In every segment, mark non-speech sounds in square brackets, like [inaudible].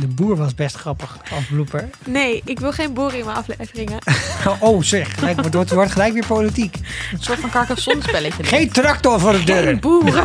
De boer was best grappig als blooper. Nee, ik wil geen boer in mijn afleveringen. [laughs] Oh zeg, gelijk, wordt, wordt, wordt gelijk weer politiek. Een soort van Carcassonne spelletje. Geen tractor voor de deur. Geen boeren.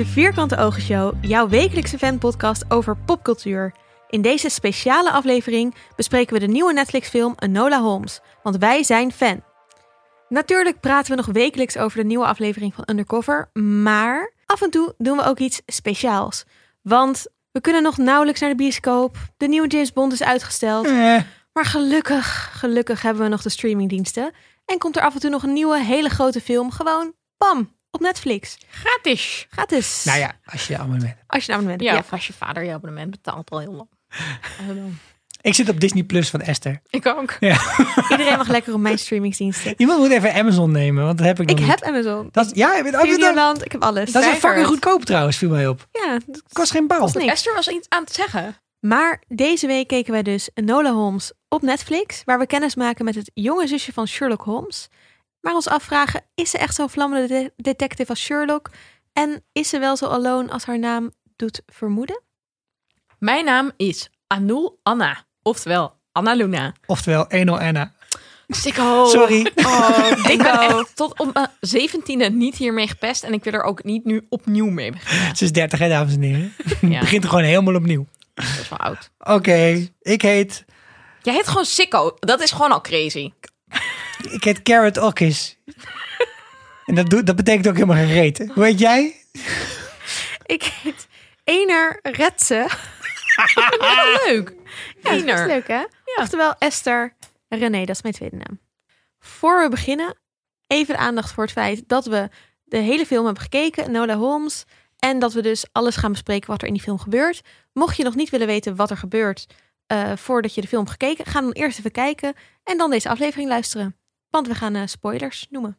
De Vierkante Ogen Show, jouw wekelijkse fanpodcast over popcultuur. In deze speciale aflevering bespreken we de nieuwe Netflix-film Enola Holmes, want wij zijn fan. Natuurlijk praten we nog wekelijks over de nieuwe aflevering van Undercover, maar af en toe doen we ook iets speciaals. Want we kunnen nog nauwelijks naar de bioscoop, de nieuwe James Bond is uitgesteld, Eh, maar gelukkig, gelukkig hebben we nog de streamingdiensten. En komt er af en toe nog een nieuwe hele grote film, gewoon bam, op Netflix. Gratis. Gratis. nou ja, als je abonnement hebt. Als je een abonnement Ja, of als je vader je abonnement betaalt al heel lang. [laughs] Ik zit op Disney Plus van Esther. Ik ook. Ja. Iedereen mag lekker op mijn streamingsdiensten. Iemand moet even Amazon nemen, want dat heb ik nog Ik niet. heb Amazon. Dat, is- ja, je bent- dat, dat, Videoland, ik heb alles. dat is fucking goedkoop trouwens, viel mij op. Ja, dat- Kost geen bal. Esther was iets aan het zeggen. Maar deze week keken wij dus Enola Holmes op Netflix, waar we kennis maken met het jonge zusje van Sherlock Holmes. Maar ons afvragen, is ze echt zo'n vlammende de- detective als Sherlock? En is ze wel zo alone als haar naam doet vermoeden? Mijn naam is Anul Anna. Oftewel Anna Luna. Oftewel 1-0 Anna. Sikko. Sorry. Oh, [laughs] ik ben echt tot op mijn zeventiende niet hiermee gepest. En ik wil er ook niet nu opnieuw mee beginnen. Ze is 30 hè, dames en heren. Ja, [laughs] Begint er gewoon helemaal opnieuw. dat is wel oud. Oké, ik heet... Jij heet gewoon Sikko. Dat is gewoon al crazy. Ik heet Carrot Ockis. en dat, doet, dat betekent ook helemaal geen reet. Hoe heet jij? [laughs] Ik heet Ener Retze. [laughs] Leuk. Ja, dat is leuk hè? Oftewel Esther René, dat is mijn tweede naam. Voor we beginnen, even de aandacht voor het feit dat we de hele film hebben gekeken, Nola Holmes. En dat we dus alles gaan bespreken wat er in die film gebeurt. Mocht je nog niet willen weten wat er gebeurt eh, voordat je de film hebt gekeken, ga dan eerst even kijken en dan deze aflevering luisteren. Want we gaan eh, spoilers noemen.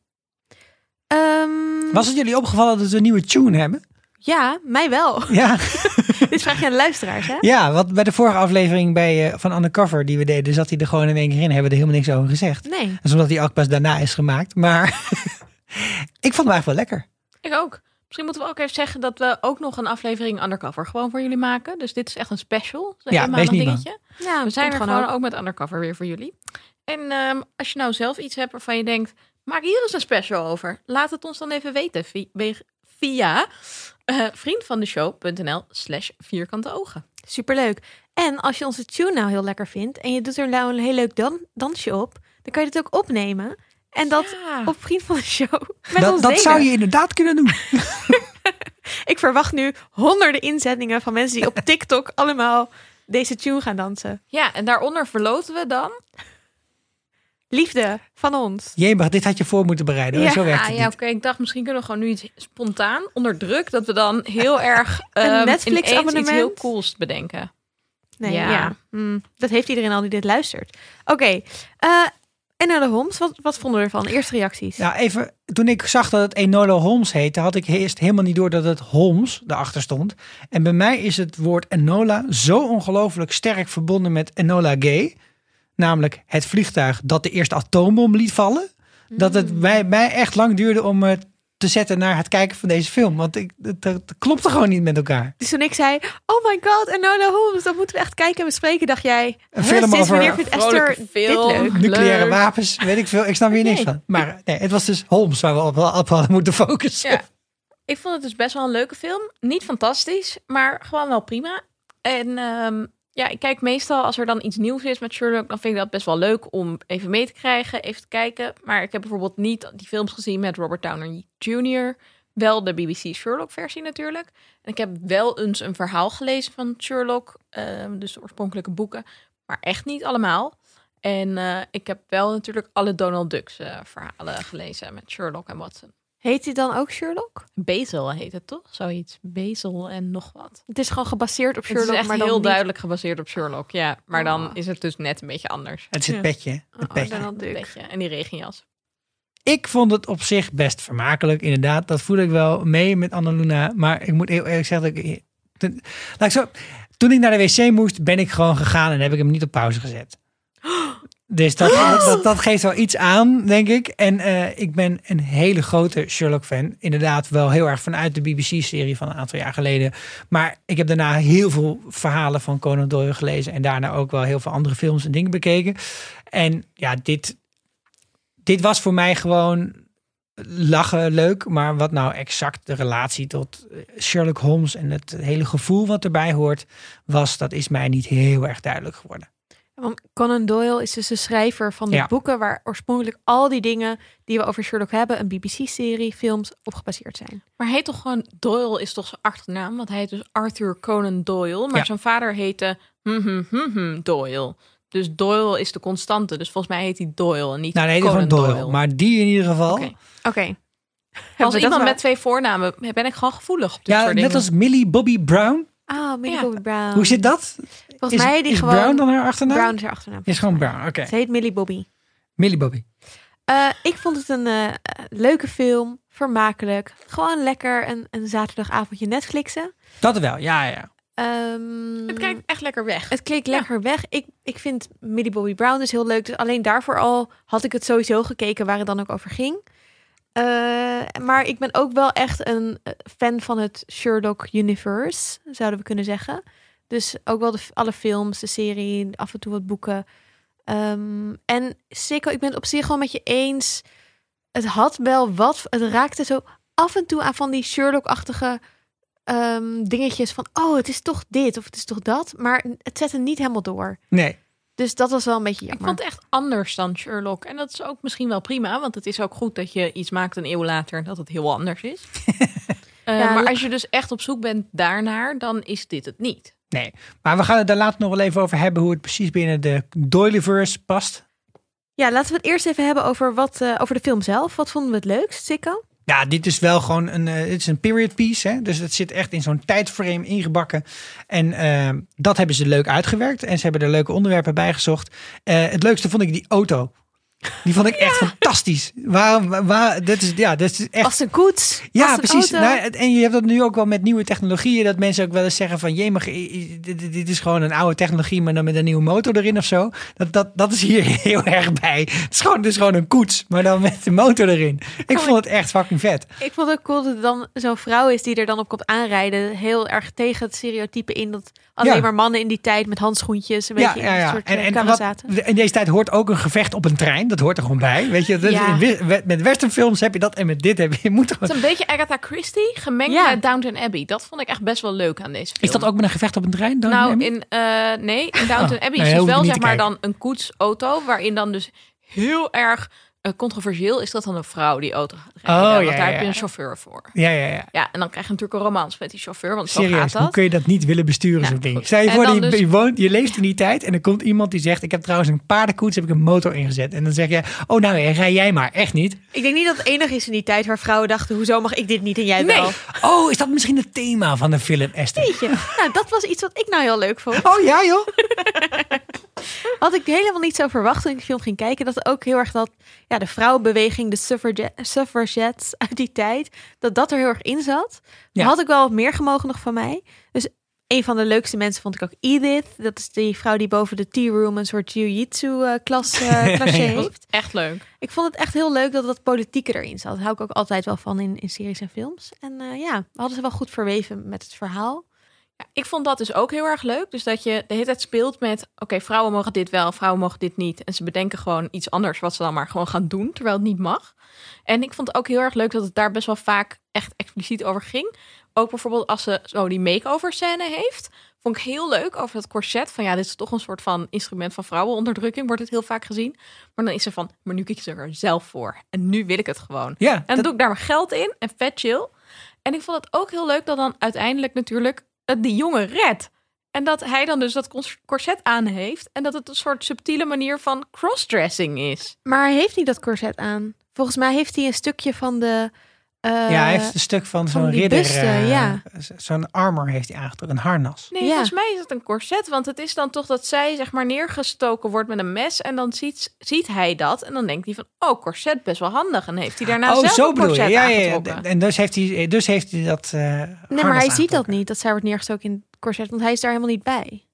Ehm, Was het jullie opgevallen dat we een nieuwe tune hebben? Ja, mij wel. [laughs] Ja, [laughs] Dit vraag je aan de luisteraars, hè? ja want bij de vorige aflevering bij, eh, van Undercover die we deden, zat hij er gewoon in één keer in. Hebben we er helemaal niks over gezegd. Nee. Dat is omdat hij ook pas daarna is gemaakt. Maar [laughs] ik vond hem eigenlijk wel lekker. Ik ook. Misschien moeten we ook even zeggen dat we ook nog een aflevering Undercover gewoon voor jullie maken. Dus dit is echt een special. Een Ja, wees niet bang. dingetje. Ja, We zijn er gewoon ook. ook met Undercover weer voor jullie. En ehm, als je nou zelf iets hebt waarvan je denkt, maak hier eens een special over. Laat het ons dan even weten via, eh, vriendvandeshow.nl slash vierkante ogen. Superleuk. En als je onze tune nou heel lekker vindt en je doet er nou een heel leuk dan dansje op, dan kan je dit ook opnemen. En dat Ja. op Vriend van de Show [laughs] met Dat, ons dat delen. zou je inderdaad kunnen doen. [laughs] Ik verwacht nu honderden inzendingen van mensen die op TikTok allemaal deze tune gaan dansen. Ja, en daaronder verloten we dan. Liefde van ons. Jemig, dit had je voor moeten bereiden. Ja, Zo werkt het ja, oké. Ik dacht misschien kunnen we gewoon nu iets spontaan onder druk dat we dan heel [laughs] erg ehm, Netflix ineens abonnement? iets heel cools bedenken. Nee, Ja. ja. Mm, dat heeft iedereen al die dit luistert. Oké. eh, en naar de Homs, wat, wat vonden we ervan? Eerste reacties. Nou, even, toen ik zag dat het Enola Holmes heette, had ik eerst helemaal niet door dat het Holmes erachter stond. En bij mij is het woord Enola zo ongelooflijk sterk verbonden met Enola Gay. Namelijk het vliegtuig dat de eerste atoombom liet vallen. Dat het bij mij echt lang duurde om me te zetten naar het kijken van deze film. Want ik, het, het klopte gewoon niet met elkaar. Dus toen ik zei, oh my god, Enola Holmes, dat moeten we echt kijken en bespreken, dacht jij, Een "Huh, film over wanneer vindt Esther dit leuk? Nucleaire Leuk. wapens, weet ik veel. Ik snap hier niks Nee. van. Maar nee, het was dus Holmes waar we op, op hadden moeten focussen. Ja. Ik vond het dus best wel een leuke film. Niet fantastisch, maar gewoon wel prima. En ehm, ja, ik kijk meestal als er dan iets nieuws is met Sherlock, dan vind ik dat best wel leuk om even mee te krijgen, even te kijken. Maar ik heb bijvoorbeeld niet die films gezien met Robert Downey Jr. Wel de BBC Sherlock versie natuurlijk. En ik heb wel eens een verhaal gelezen van Sherlock, ehm, dus de oorspronkelijke boeken, maar echt niet allemaal. En eh, ik heb wel natuurlijk alle Donald Ducks eh, verhalen gelezen met Sherlock en Watson. Heet hij dan ook Sherlock? Basil heet het toch? Zoiets. Basil en nog wat. Het is gewoon gebaseerd op Het Sherlock, is echt maar dan heel niet- duidelijk gebaseerd op Sherlock. Ja, maar dan Oh. is het dus net een beetje anders. Het is het petje. Het Oh, petje. Beetje. En die regenjas. Ik vond het op zich best vermakelijk, inderdaad. Dat voel ik wel mee met Annaluna. Maar ik moet heel eerlijk zeggen, dat ik, toen, laat ik zo, toen ik naar de wc moest, ben ik gewoon gegaan en heb ik hem niet op pauze gezet. [gasps] Dus dat, [gasps] dat, dat, geeft wel iets aan, denk ik. En eh, ik ben een hele grote Sherlock-fan. Inderdaad, wel heel erg vanuit de BBC-serie van een aantal jaar geleden. Maar ik heb daarna heel veel verhalen van Conan Doyle gelezen. En daarna ook wel heel veel andere films en dingen bekeken. En ja, dit, dit was voor mij gewoon lachen leuk. Maar wat nou exact de relatie tot Sherlock Holmes en het hele gevoel wat erbij hoort, was, dat is mij niet heel erg duidelijk geworden. Want Conan Doyle is dus de schrijver van de Ja. boeken waar oorspronkelijk al die dingen die we over Sherlock hebben, een BBC-serie, films, op gebaseerd zijn. Maar hij heet toch gewoon Doyle is toch zijn achternaam? Want hij heet dus Arthur Conan Doyle. Maar Ja. zijn vader heette hm, hm, hm, Doyle. Dus Doyle is de constante. Dus volgens mij heet hij Doyle en niet Nou, nee, Conan gewoon Doyle. Maar die in ieder geval. Oké. Oké. Als iemand wel- met twee voornamen ben ik gewoon gevoelig op dit Ja, soort net dingen. als Millie Bobby Brown. Ah, Millie Ja. Bobby Brown. Hoe zit dat? Volgens is, mij die is gewoon... Brown dan haar achternaam? Brown is haar achternaam. Is gewoon Brown, oké. Ze heet Millie Bobby. Millie Bobby. Eh, ik vond het een eh, leuke film, vermakelijk. Gewoon lekker een, een zaterdagavondje Netflixen. Dat wel, ja, ja. Ehm, Het kijkt echt lekker weg. Het Ja. lekker weg. Ik, ik vind Millie Bobby Brown dus heel leuk. Dus alleen daarvoor al had ik het sowieso gekeken waar het dan ook over ging. Eh, maar ik ben ook wel echt een fan van het Sherlock Universe, zouden we kunnen zeggen. Dus ook wel de, alle films, de serie, af en toe wat boeken. Ehm, en zeker, ik ben het op zich wel met je eens. Het had wel wat, het raakte zo af en toe aan van die Sherlock-achtige ehm, dingetjes van, oh, het is toch dit of het is toch dat. Maar het zette niet helemaal door. Nee. Dus dat was wel een beetje Ik jammer. vond het echt anders dan Sherlock. En dat is ook misschien wel prima. Want het is ook goed dat je iets maakt een eeuw later en dat het heel anders is. [laughs] Eh, Ja, maar als je dus echt op zoek bent daarnaar, dan is dit het niet. Nee. Maar we gaan het daar later nog wel even over hebben hoe het precies binnen de Doyleverse past. Ja, laten we het eerst even hebben over, wat, eh, over de film zelf. Wat vonden we het leukst, Sikko? Ja, dit is wel gewoon een, het is een period piece. Hè? Dus het zit echt in zo'n tijdframe ingebakken. En eh, dat hebben ze leuk uitgewerkt. En ze hebben er leuke onderwerpen bij gezocht. Het leukste vond ik die auto. Die vond ik echt fantastisch. Waar, waar, dit is, ja, dit is echt het een koets? Ja, precies. Nou, en je hebt dat nu ook wel met nieuwe technologieën. Dat mensen ook wel eens zeggen van... Maar dit, dit- is gewoon een oude technologie... maar dan met een nieuwe motor erin of zo. Dat, dat, dat is hier [laughs] heel erg bij. Het is gewoon, is gewoon een koets, maar dan met de motor erin. Ik vond het echt fucking vet. Ik vond het ook cool dat er dan zo'n vrouw is die er dan op komt aanrijden. Heel erg tegen het stereotype in dat alleen Ja. maar mannen in die tijd met handschoentjes een Ja, beetje ja, in een soort En, eh, en wat, in deze tijd hoort ook een gevecht op een trein. Dat hoort er gewoon bij. Weet je, dat is in met westernfilms heb je dat en met dit heb je... je moet Het is een beetje Agatha Christie gemengd Ja. met Downton Abbey. Dat vond ik echt best wel leuk aan deze film. is dat ook met een gevecht op een trein? Dan Nou, in, eh, nee, in Downton Oh, Abbey nee, is dus ik wel zeg maar kijken. dan een koetsauto, waarin dan dus heel erg eh, controversieel is dat dan een vrouw die auto gaat rijden. Oh, want ja, daar ja, heb je een chauffeur voor. Ja, ja, ja. Ja, en dan krijg je natuurlijk een romans met die chauffeur, want zo Serieus, gaat hoe dat. kun je dat niet willen besturen, Nou, zo'n ding? je En voor, je, dus- je, woont, je leeft in die tijd en er komt iemand die zegt... ik heb trouwens een paardenkoets, heb ik een motor ingezet. En dan zeg je, oh nou, rij jij maar. Echt niet. Ik denk niet dat het enig is in die tijd waar vrouwen dachten, hoezo mag ik dit niet en jij Nee. wel? Oh, is dat misschien het thema van de film, Esther? Jeetje. Nou, dat was iets wat ik nou heel leuk vond. Oh ja, joh. [laughs] [laughs] Had ik helemaal niet zo verwacht toen ik de film ging kijken. Dat ook heel erg dat ja, de vrouwenbeweging, de suffrage- suffragettes [laughs] uit die tijd, dat dat er heel erg in zat. Ja. Had ik wel wat meer gemogen nog van mij. Dus een van de leukste mensen vond ik ook Edith. Dat is die vrouw die boven de tea room een soort jiu-jitsu eh, klas, eh, [laughs] heeft. Echt leuk. Ik vond het echt heel leuk dat dat politieke erin zat. Daar hou ik ook altijd wel van in, in series en films. En eh, ja, we hadden ze wel goed verweven met het verhaal. Ja, ik vond dat dus ook heel erg leuk. Dus dat je de hele tijd speelt met... oké, vrouwen mogen dit wel, vrouwen mogen dit niet. En ze bedenken gewoon iets anders wat ze dan maar gewoon gaan doen... terwijl het niet mag. En ik vond het ook heel erg leuk dat het daar best wel vaak echt expliciet over ging. Ook bijvoorbeeld als ze zo die make-over scène heeft... vond ik heel leuk over dat corset. Van ja, dit is toch een soort van instrument van vrouwenonderdrukking... wordt het heel vaak gezien. Maar dan is ze van, maar nu kies ik er zelf voor. En nu wil ik het gewoon. Ja, En dan doe ik daar mijn geld in en vet chill. En ik vond het ook heel leuk dat dan uiteindelijk natuurlijk het die jongen redt. En dat hij dan dus dat cors- corset aan heeft. En dat het een soort subtiele manier van crossdressing is. Maar hij heeft niet dat corset aan. Volgens mij heeft hij een stukje van de eh, ja, hij heeft een stuk van van zo'n ridder. buste, eh, ja. Zo'n armor heeft hij aangetrokken, een harnas. Nee, Ja. volgens mij is het een corset. Want het is dan toch dat zij zeg maar neergestoken wordt met een mes. En dan ziet, ziet hij dat. En dan denkt hij van, oh, corset, best wel handig. En heeft hij daarna oh, zelf zo een corset Ja, ja. En dus heeft hij, dus heeft hij dat. eh, Nee, maar hij ziet dat niet, dat zij wordt neergestoken in het corset, want hij is daar helemaal niet bij.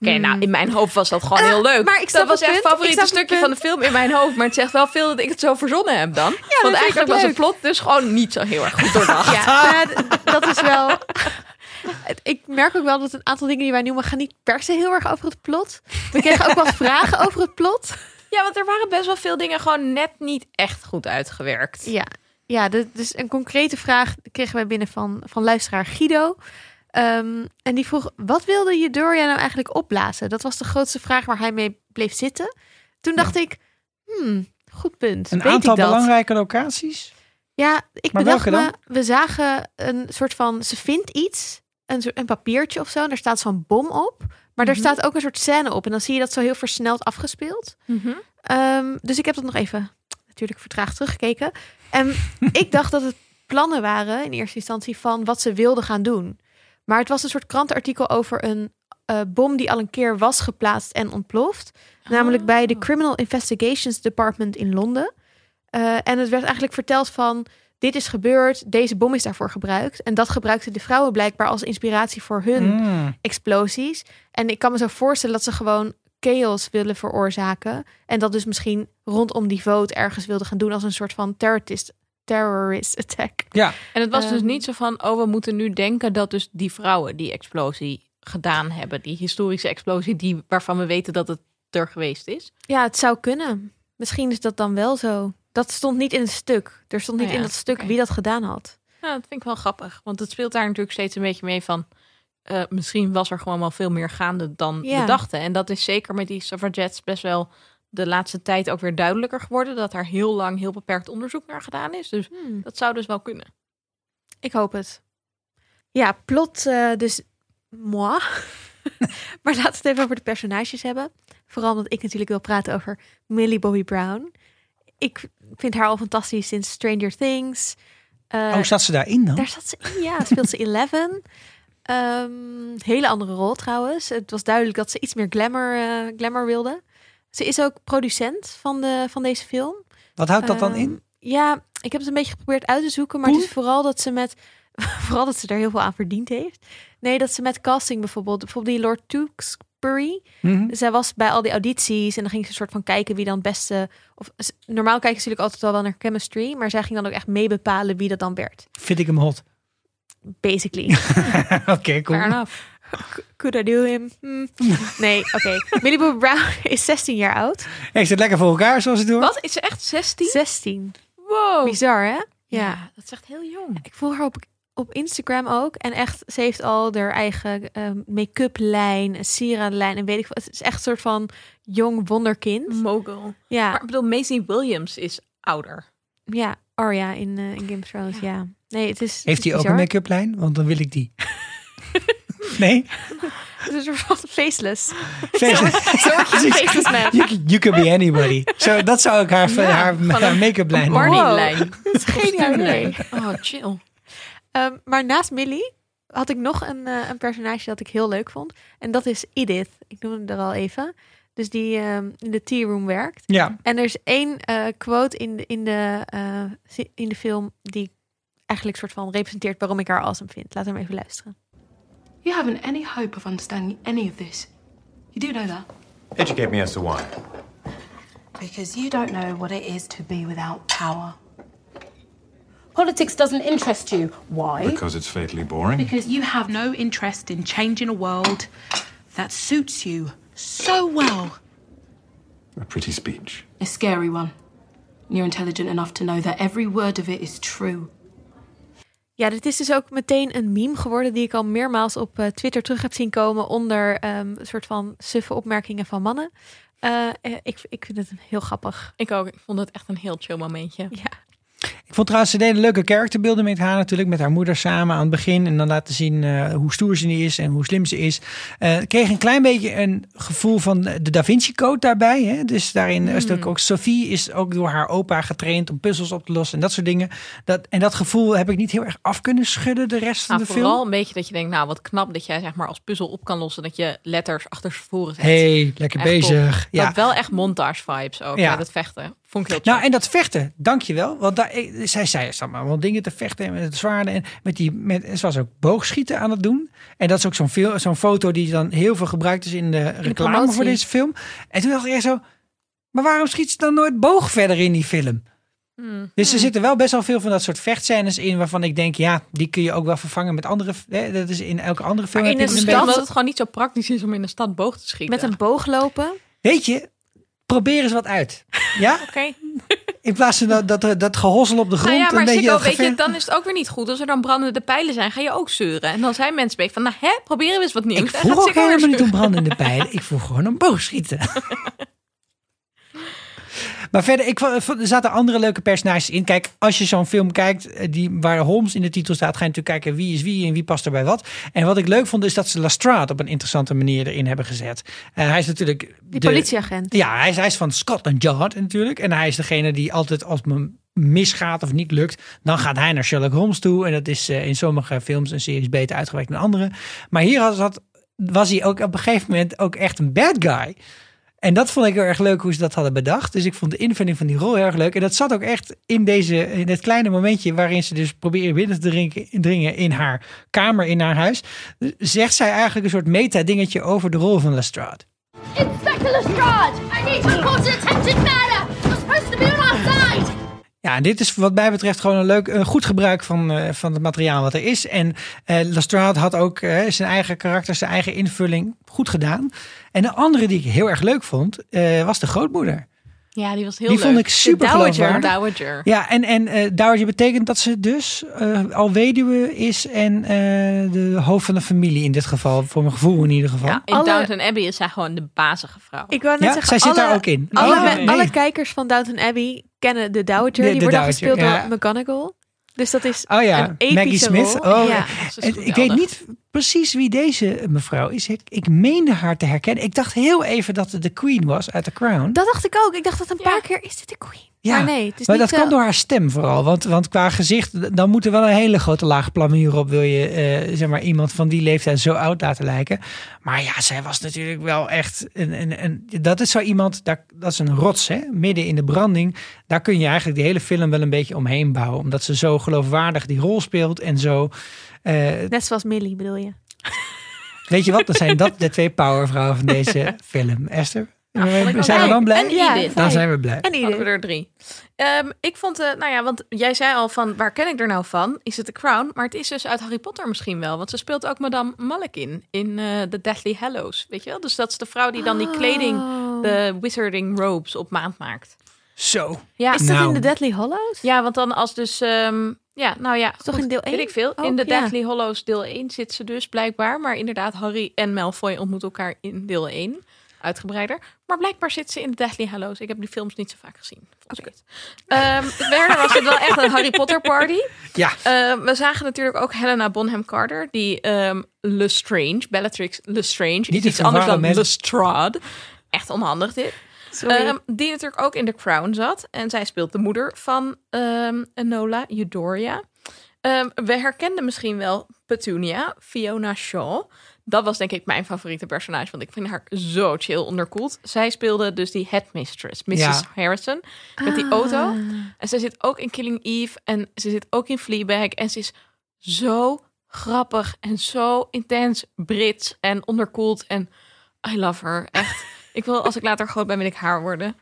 Oké, nou, in mijn hoofd was dat gewoon Eh, heel leuk. maar ik dat was echt het favoriete het stukje van de film in mijn hoofd. Maar het zegt wel veel dat ik het zo verzonnen heb dan. Want eigenlijk was het plot dus gewoon niet zo heel erg goed doordacht. [laughs] Ja, dat is wel. [laughs] Ik merk ook wel dat een aantal dingen die wij noemen gaan niet per se heel erg over het plot. We kregen ook wel vragen over het plot. Ja, want er waren best wel veel dingen gewoon net niet echt goed uitgewerkt. Ja, ja dus een concrete vraag kregen wij binnen van, van luisteraar Guido. Ehm, en die vroeg, wat wilde je Doria nou eigenlijk opblazen? Dat was de grootste vraag waar hij mee bleef zitten. Toen dacht ik, hmm, goed punt. Een Weet aantal ik dat? belangrijke locaties. Ja, ik Maar bedacht me, we zagen een soort van, ze vindt iets, een, soort, een papiertje of zo, en daar staat zo'n bom op. Maar daar Mhm. staat ook een soort scène op. En dan zie je dat zo heel versneld afgespeeld. Mhm. Ehm, dus ik heb dat nog even natuurlijk vertraagd teruggekeken. En ik dacht dat het plannen waren in eerste instantie van wat ze wilden gaan doen. Maar het was een soort krantenartikel over een eh, bom die al een keer was geplaatst en ontploft. Namelijk bij de. Criminal Investigations Department in Londen. Eh, en het werd eigenlijk verteld van dit is gebeurd, deze bom is daarvoor gebruikt. En dat gebruikten de vrouwen blijkbaar als inspiratie voor hun Mm. explosies. En ik kan me zo voorstellen dat ze gewoon chaos willen veroorzaken. En dat dus misschien rondom die vote ergens wilden gaan doen als een soort van terrorist, terrorist attack. Ja, En het was dus Ehm. niet zo van, oh, we moeten nu denken dat dus die vrouwen die explosie gedaan hebben. Die historische explosie die, waarvan we weten dat het er geweest is. Ja, het zou kunnen. Misschien is dat dan wel zo. Dat stond niet in het stuk. Er stond niet Oh ja, in dat stuk wie dat gedaan had. Ja, dat vind ik wel grappig. Want het speelt daar natuurlijk steeds een beetje mee van... eh, misschien was er gewoon wel veel meer gaande dan Ja. we dachten. En dat is zeker met die suffragettes best wel de laatste tijd ook weer duidelijker geworden. Dat daar heel lang heel beperkt onderzoek naar gedaan is. Dus Hmm, dat zou dus wel kunnen. ik hoop het. Ja, plot eh, dus moi. [laughs] maar laten we het even over de personages hebben. Vooral omdat ik natuurlijk wil praten over Millie Bobby Brown. Ik vind haar al fantastisch sinds Stranger Things. Eh, oh, zat ze daarin dan? Daar zat ze in, ja. Speelt ze [laughs] Eleven. Ehm, hele andere rol trouwens. Het was duidelijk dat ze iets meer glamour, eh, glamour wilde. Ze is ook producent van, de, van deze film. Wat houdt dat dan Ehm, in? Ja, ik heb het een beetje geprobeerd uit te zoeken. Maar het is vooral dat ze met... [laughs] vooral dat ze er heel veel aan verdiend heeft. Nee, dat ze met casting bijvoorbeeld... Bijvoorbeeld die Lord Tewkesbury. Mhm. Zij was bij al die audities en dan ging ze een soort van kijken wie dan het beste. Of normaal kijken ze natuurlijk altijd wel wel naar chemistry, maar zij ging dan ook echt mee bepalen wie dat dan werd. Vind ik hem hot. Basically. [laughs] Oké, cool. Could I do him? Hmm. Nee, oké. Millie Bobby Brown [laughs] is 16 jaar oud. Heeft het lekker voor elkaar zoals het doet? Wat? Is ze echt 16? 16. Wow. Bizar, hè? Ja. Ja. dat is echt heel jong. Ik volg haar op, op Instagram ook. En echt, ze heeft al haar eigen ehm, make-up lijn, een sieradenlijn en weet ik wat. Het is echt een soort van jong wonderkind. Mogul. Ja, Maar ik bedoel, Maisie Williams is ouder. ja. Arya in, eh, in Game of Thrones, ja. Nee, het is Heeft hij hij ook een make-up lijn? Want dan wil ik die. [laughs] [laughs] nee? Het is een soort faceless. Faceless. [laughs] faceless man. You, you can be anybody. Zo, dat zou ik haar, Ja, haar, make-up lijn noemen. Barney-lijn. Dat is. Oh, chill. Ehm, maar naast Millie had ik nog een, eh, een personage dat ik heel leuk vond. En dat is Edith. Ik noemde hem er al even. Dus die ehm, in de tea room werkt. Ja, En er is één eh, quote in de, in, de, eh, in de film die eigenlijk soort van representeert waarom ik haar awesome vind. We hem even luisteren. You haven't any hope of understanding any of this. You do know that? Educate me as to why. Because you don't know what it is to be without power. Politics doesn't interest you. Why? Because it's fatally boring. Because you have no interest in changing a world that suits you so well. A pretty speech. A scary one. You're intelligent enough to know that every word of it is true. Ja, dit is dus ook meteen een meme geworden die ik al meermaals op eh, Twitter terug heb zien komen onder ehm, een soort van suffe opmerkingen van mannen. Eh, eh, ik, ik vind het heel grappig. Ik ook. Ik vond het echt een heel chill momentje. Ja. Ik vond trouwens, ze deden leuke karakterbeelden met haar natuurlijk. Met haar moeder samen aan het begin. En dan laten zien eh, hoe stoer ze is en hoe slim ze is. Ik kreeg een klein beetje een gevoel van de Da Vinci Code daarbij. Hè? Dus daarin is ook, ook Sophie is ook door haar opa getraind om puzzels op te lossen en dat soort dingen. Dat, en dat gevoel heb ik niet heel erg af kunnen schudden de rest van Nou, de vooral film. een beetje dat je denkt, nou wat knap dat jij zeg maar als puzzel op kan lossen. Dat je letters achter voren zet. Hey, lekker Echt bezig. top. Ja. Dat wel echt montage vibes ook. Ja. Ja. dat vechten. Vond ik heel Nou, en dat vechten, dankjewel. Want daar, zij zei er maar wel dingen te vechten en met het zwaarden. En met die, met, ze was ook boogschieten aan het doen. En dat is ook zo'n veel- zo'n foto die dan heel veel gebruikt is in de reclame voor deze film. En toen dacht ik echt zo, maar waarom schiet ze dan nooit boog verder in die film? Hmm. Dus er zitten wel best wel veel van dat soort vechtscènes in waarvan ik denk, ja, die kun je ook wel vervangen met andere. Hè, dat is in elke andere film. Maar in een stad- omdat het gewoon niet zo praktisch is om in de stad boog te schieten. Met een boog lopen. Weet je, probeer eens wat uit. Ja, Oké. in plaats van dat, dat, dat gehossel op de grond. Nou ja, een maar beetje Sikko, dat weet je, dan is het ook weer niet goed. Als er dan brandende pijlen zijn, ga je ook zeuren. En dan zijn mensen een beetje van, nou hè, proberen we eens wat nieuws. Ik vroeg ook helemaal niet om brandende pijlen. Ik vroeg gewoon om boogschieten. [laughs] Maar verder, ik, er zaten andere leuke personages in. Kijk, als je zo'n film kijkt eh, die, waar Holmes in de titel staat, ga je natuurlijk kijken wie is wie en wie past er bij wat. En wat ik leuk vond, is dat ze Lestrade op een interessante manier erin hebben gezet. En hij is natuurlijk... Die de- politieagent. Ja, hij is, hij is van Scotland Yard natuurlijk. En hij is degene die altijd als me misgaat of niet lukt, dan gaat hij naar Sherlock Holmes toe. En dat is eh, in sommige films en series beter uitgewerkt dan andere. Maar hier had, had, was hij ook op een gegeven moment ook echt een bad guy. En dat vond ik heel erg leuk hoe ze dat hadden bedacht. Dus ik vond de invulling van die rol heel erg leuk. En dat zat ook echt in, deze, in dit kleine momentje waarin ze dus proberen binnen te dringen in haar kamer, in haar huis. Zegt zij eigenlijk een soort meta-dingetje over de rol van Lestrade. Inspector Lestrade! I need to report an attempted murder! Ja, dit is wat mij betreft gewoon een leuk, een goed gebruik van, eh, van het materiaal wat er is. En eh Lestrade had ook eh, zijn eigen karakter, zijn eigen invulling goed gedaan. En de andere die ik heel erg leuk vond, was de grootmoeder. Ja, die was heel die leuk. vond ik super De dowager. Dowager. Ja, en, en eh Dowager betekent dat ze dus eh, al weduwe is en eh, de hoofd van de familie in dit geval. Voor mijn gevoel in ieder geval. Ja, in Alle- Downton Abbey is zij gewoon de bazige vrouw. Ik wou net Ja, zeggen, zij zit alle, daar ook in. Alle, Oh, nee. alle kijkers van Downton Abbey kennen de Dowager. De- die wordt dan gespeeld ja. door McGonagall. Dus dat is Oh ja, een epische Maggie Smith. rol. Oh, ja. Ik weet niet precies wie deze mevrouw is. Ik, ik meende haar te herkennen. Ik dacht heel even dat het de Queen was uit The Crown. Dat dacht ik ook. Ik dacht dat een Ja. paar keer, is dit de Queen? Ja, maar nee, het is maar niet, dat kwam eh, door haar stem vooral. Want, want qua gezicht, dan moet er wel een hele grote laag plamuur op. Wil je eh, zeg maar, iemand van die leeftijd zo oud laten lijken. Maar ja, zij was natuurlijk wel echt. Een, een, een, dat is zo iemand, daar, dat is een rots, hè? midden in de branding. Daar kun je eigenlijk de hele film wel een beetje omheen bouwen. Omdat ze zo geloofwaardig die rol speelt. En zo. Eh, Net zoals Millie bedoel je. [laughs] weet je wat, dan zijn dat de twee powervrouwen van deze [laughs] film. Esther, wel zijn we dan blij? En Edith. Dan zijn we blij. En Hadden we ieder. er drie. Ehm, ik vond, eh, nou ja, want jij zei al van, waar ken ik er nou van? Is het The Crown? Maar het is dus uit Harry Potter misschien wel. Want ze speelt ook Madame Malkin in eh The Deathly Hallows, weet je wel? Dus dat is de vrouw die dan die kleding, Oh. de wizarding robes op maand maakt. Zo. Ja, Is dat Nou. in de Deadly Hollows? ja want dan als dus, ehm, ja, nou ja. toch goed, in deel Weet één? ik veel. Oh, in de ja. Deathly Hollows deel 1 zit ze dus blijkbaar. Maar inderdaad, Harry en Malfoy ontmoeten elkaar in deel 1. Uitgebreider. Maar blijkbaar zit ze in de Deathly Hallows. Ik heb die films niet zo vaak gezien. Oké. verder was het wel echt een Harry Potter party. [laughs] Ja. Ehm, we zagen natuurlijk ook Helena Bonham Carter. Die ehm Lestrange, Bellatrix Lestrange. Niet iets anders dan met- Lestrade. Echt onhandig dit. Ehm, die natuurlijk ook in The Crown zat. En zij speelt de moeder van ehm, Enola, Eudoria. Ehm, we herkenden misschien wel Petunia, Fiona Shaw. Dat was denk ik mijn favoriete personage, want ik vind haar zo chill onderkoeld. Zij speelde dus die headmistress, Mrs. Ja. Harrison, met die auto. En zij zit ook in Killing Eve en ze zit ook in Fleabag. En ze is zo grappig en zo intens Brits en onderkoeld. En I love her, echt. Ik wil, als ik later groot ben, wil ik haar worden.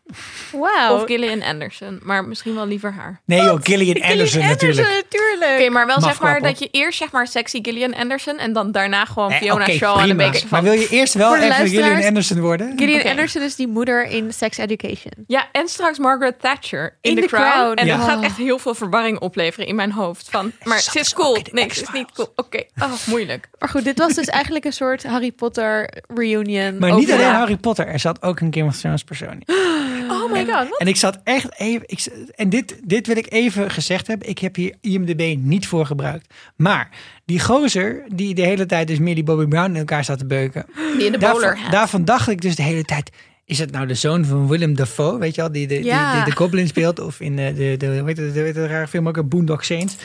Wauw. Of Gillian Anderson, maar misschien wel liever haar. Nee joh, Gillian Anderson natuurlijk. natuurlijk. Oké, maar wel zeg maar Mafklappen. dat je eerst zeg maar sexy Gillian Anderson en dan daarna gewoon Eh, Fiona oké, Shaw en een prima. beetje Maar wil je eerst wel Voor de even luisteraars- Gillian Anderson worden? Gillian Oké. Anderson is die moeder in Sex Education. Ja, en straks Margaret Thatcher in, In The The Crown. Crown. En Ja. dat gaat echt heel veel verwarring opleveren in mijn hoofd. Van, maar zat ze is cool. in de ze is niet cool. Oké, oh, moeilijk. Maar goed, dit was dus eigenlijk een soort Harry Potter reunion. Maar niet over- alleen Harry Potter, er zat ook een Game of Thrones persoon in. [gasps] Oh my god, wat? En ik zat echt even. Ik, en dit, dit wil ik even gezegd hebben. Ik heb hier IMDb niet voor gebruikt. Maar die gozer die de hele tijd dus Millie Bobby Brown in elkaar staat te beuken. Die in de Daarvan, bowler hat. daarvan dacht ik dus de hele tijd. Is het nou de zoon van Willem Dafoe, weet je wel, die de, Ja. die, die de Goblin speelt? Of in eh, de, de, hoe heet het, de, de, de rare film ook, een Boondock Saints?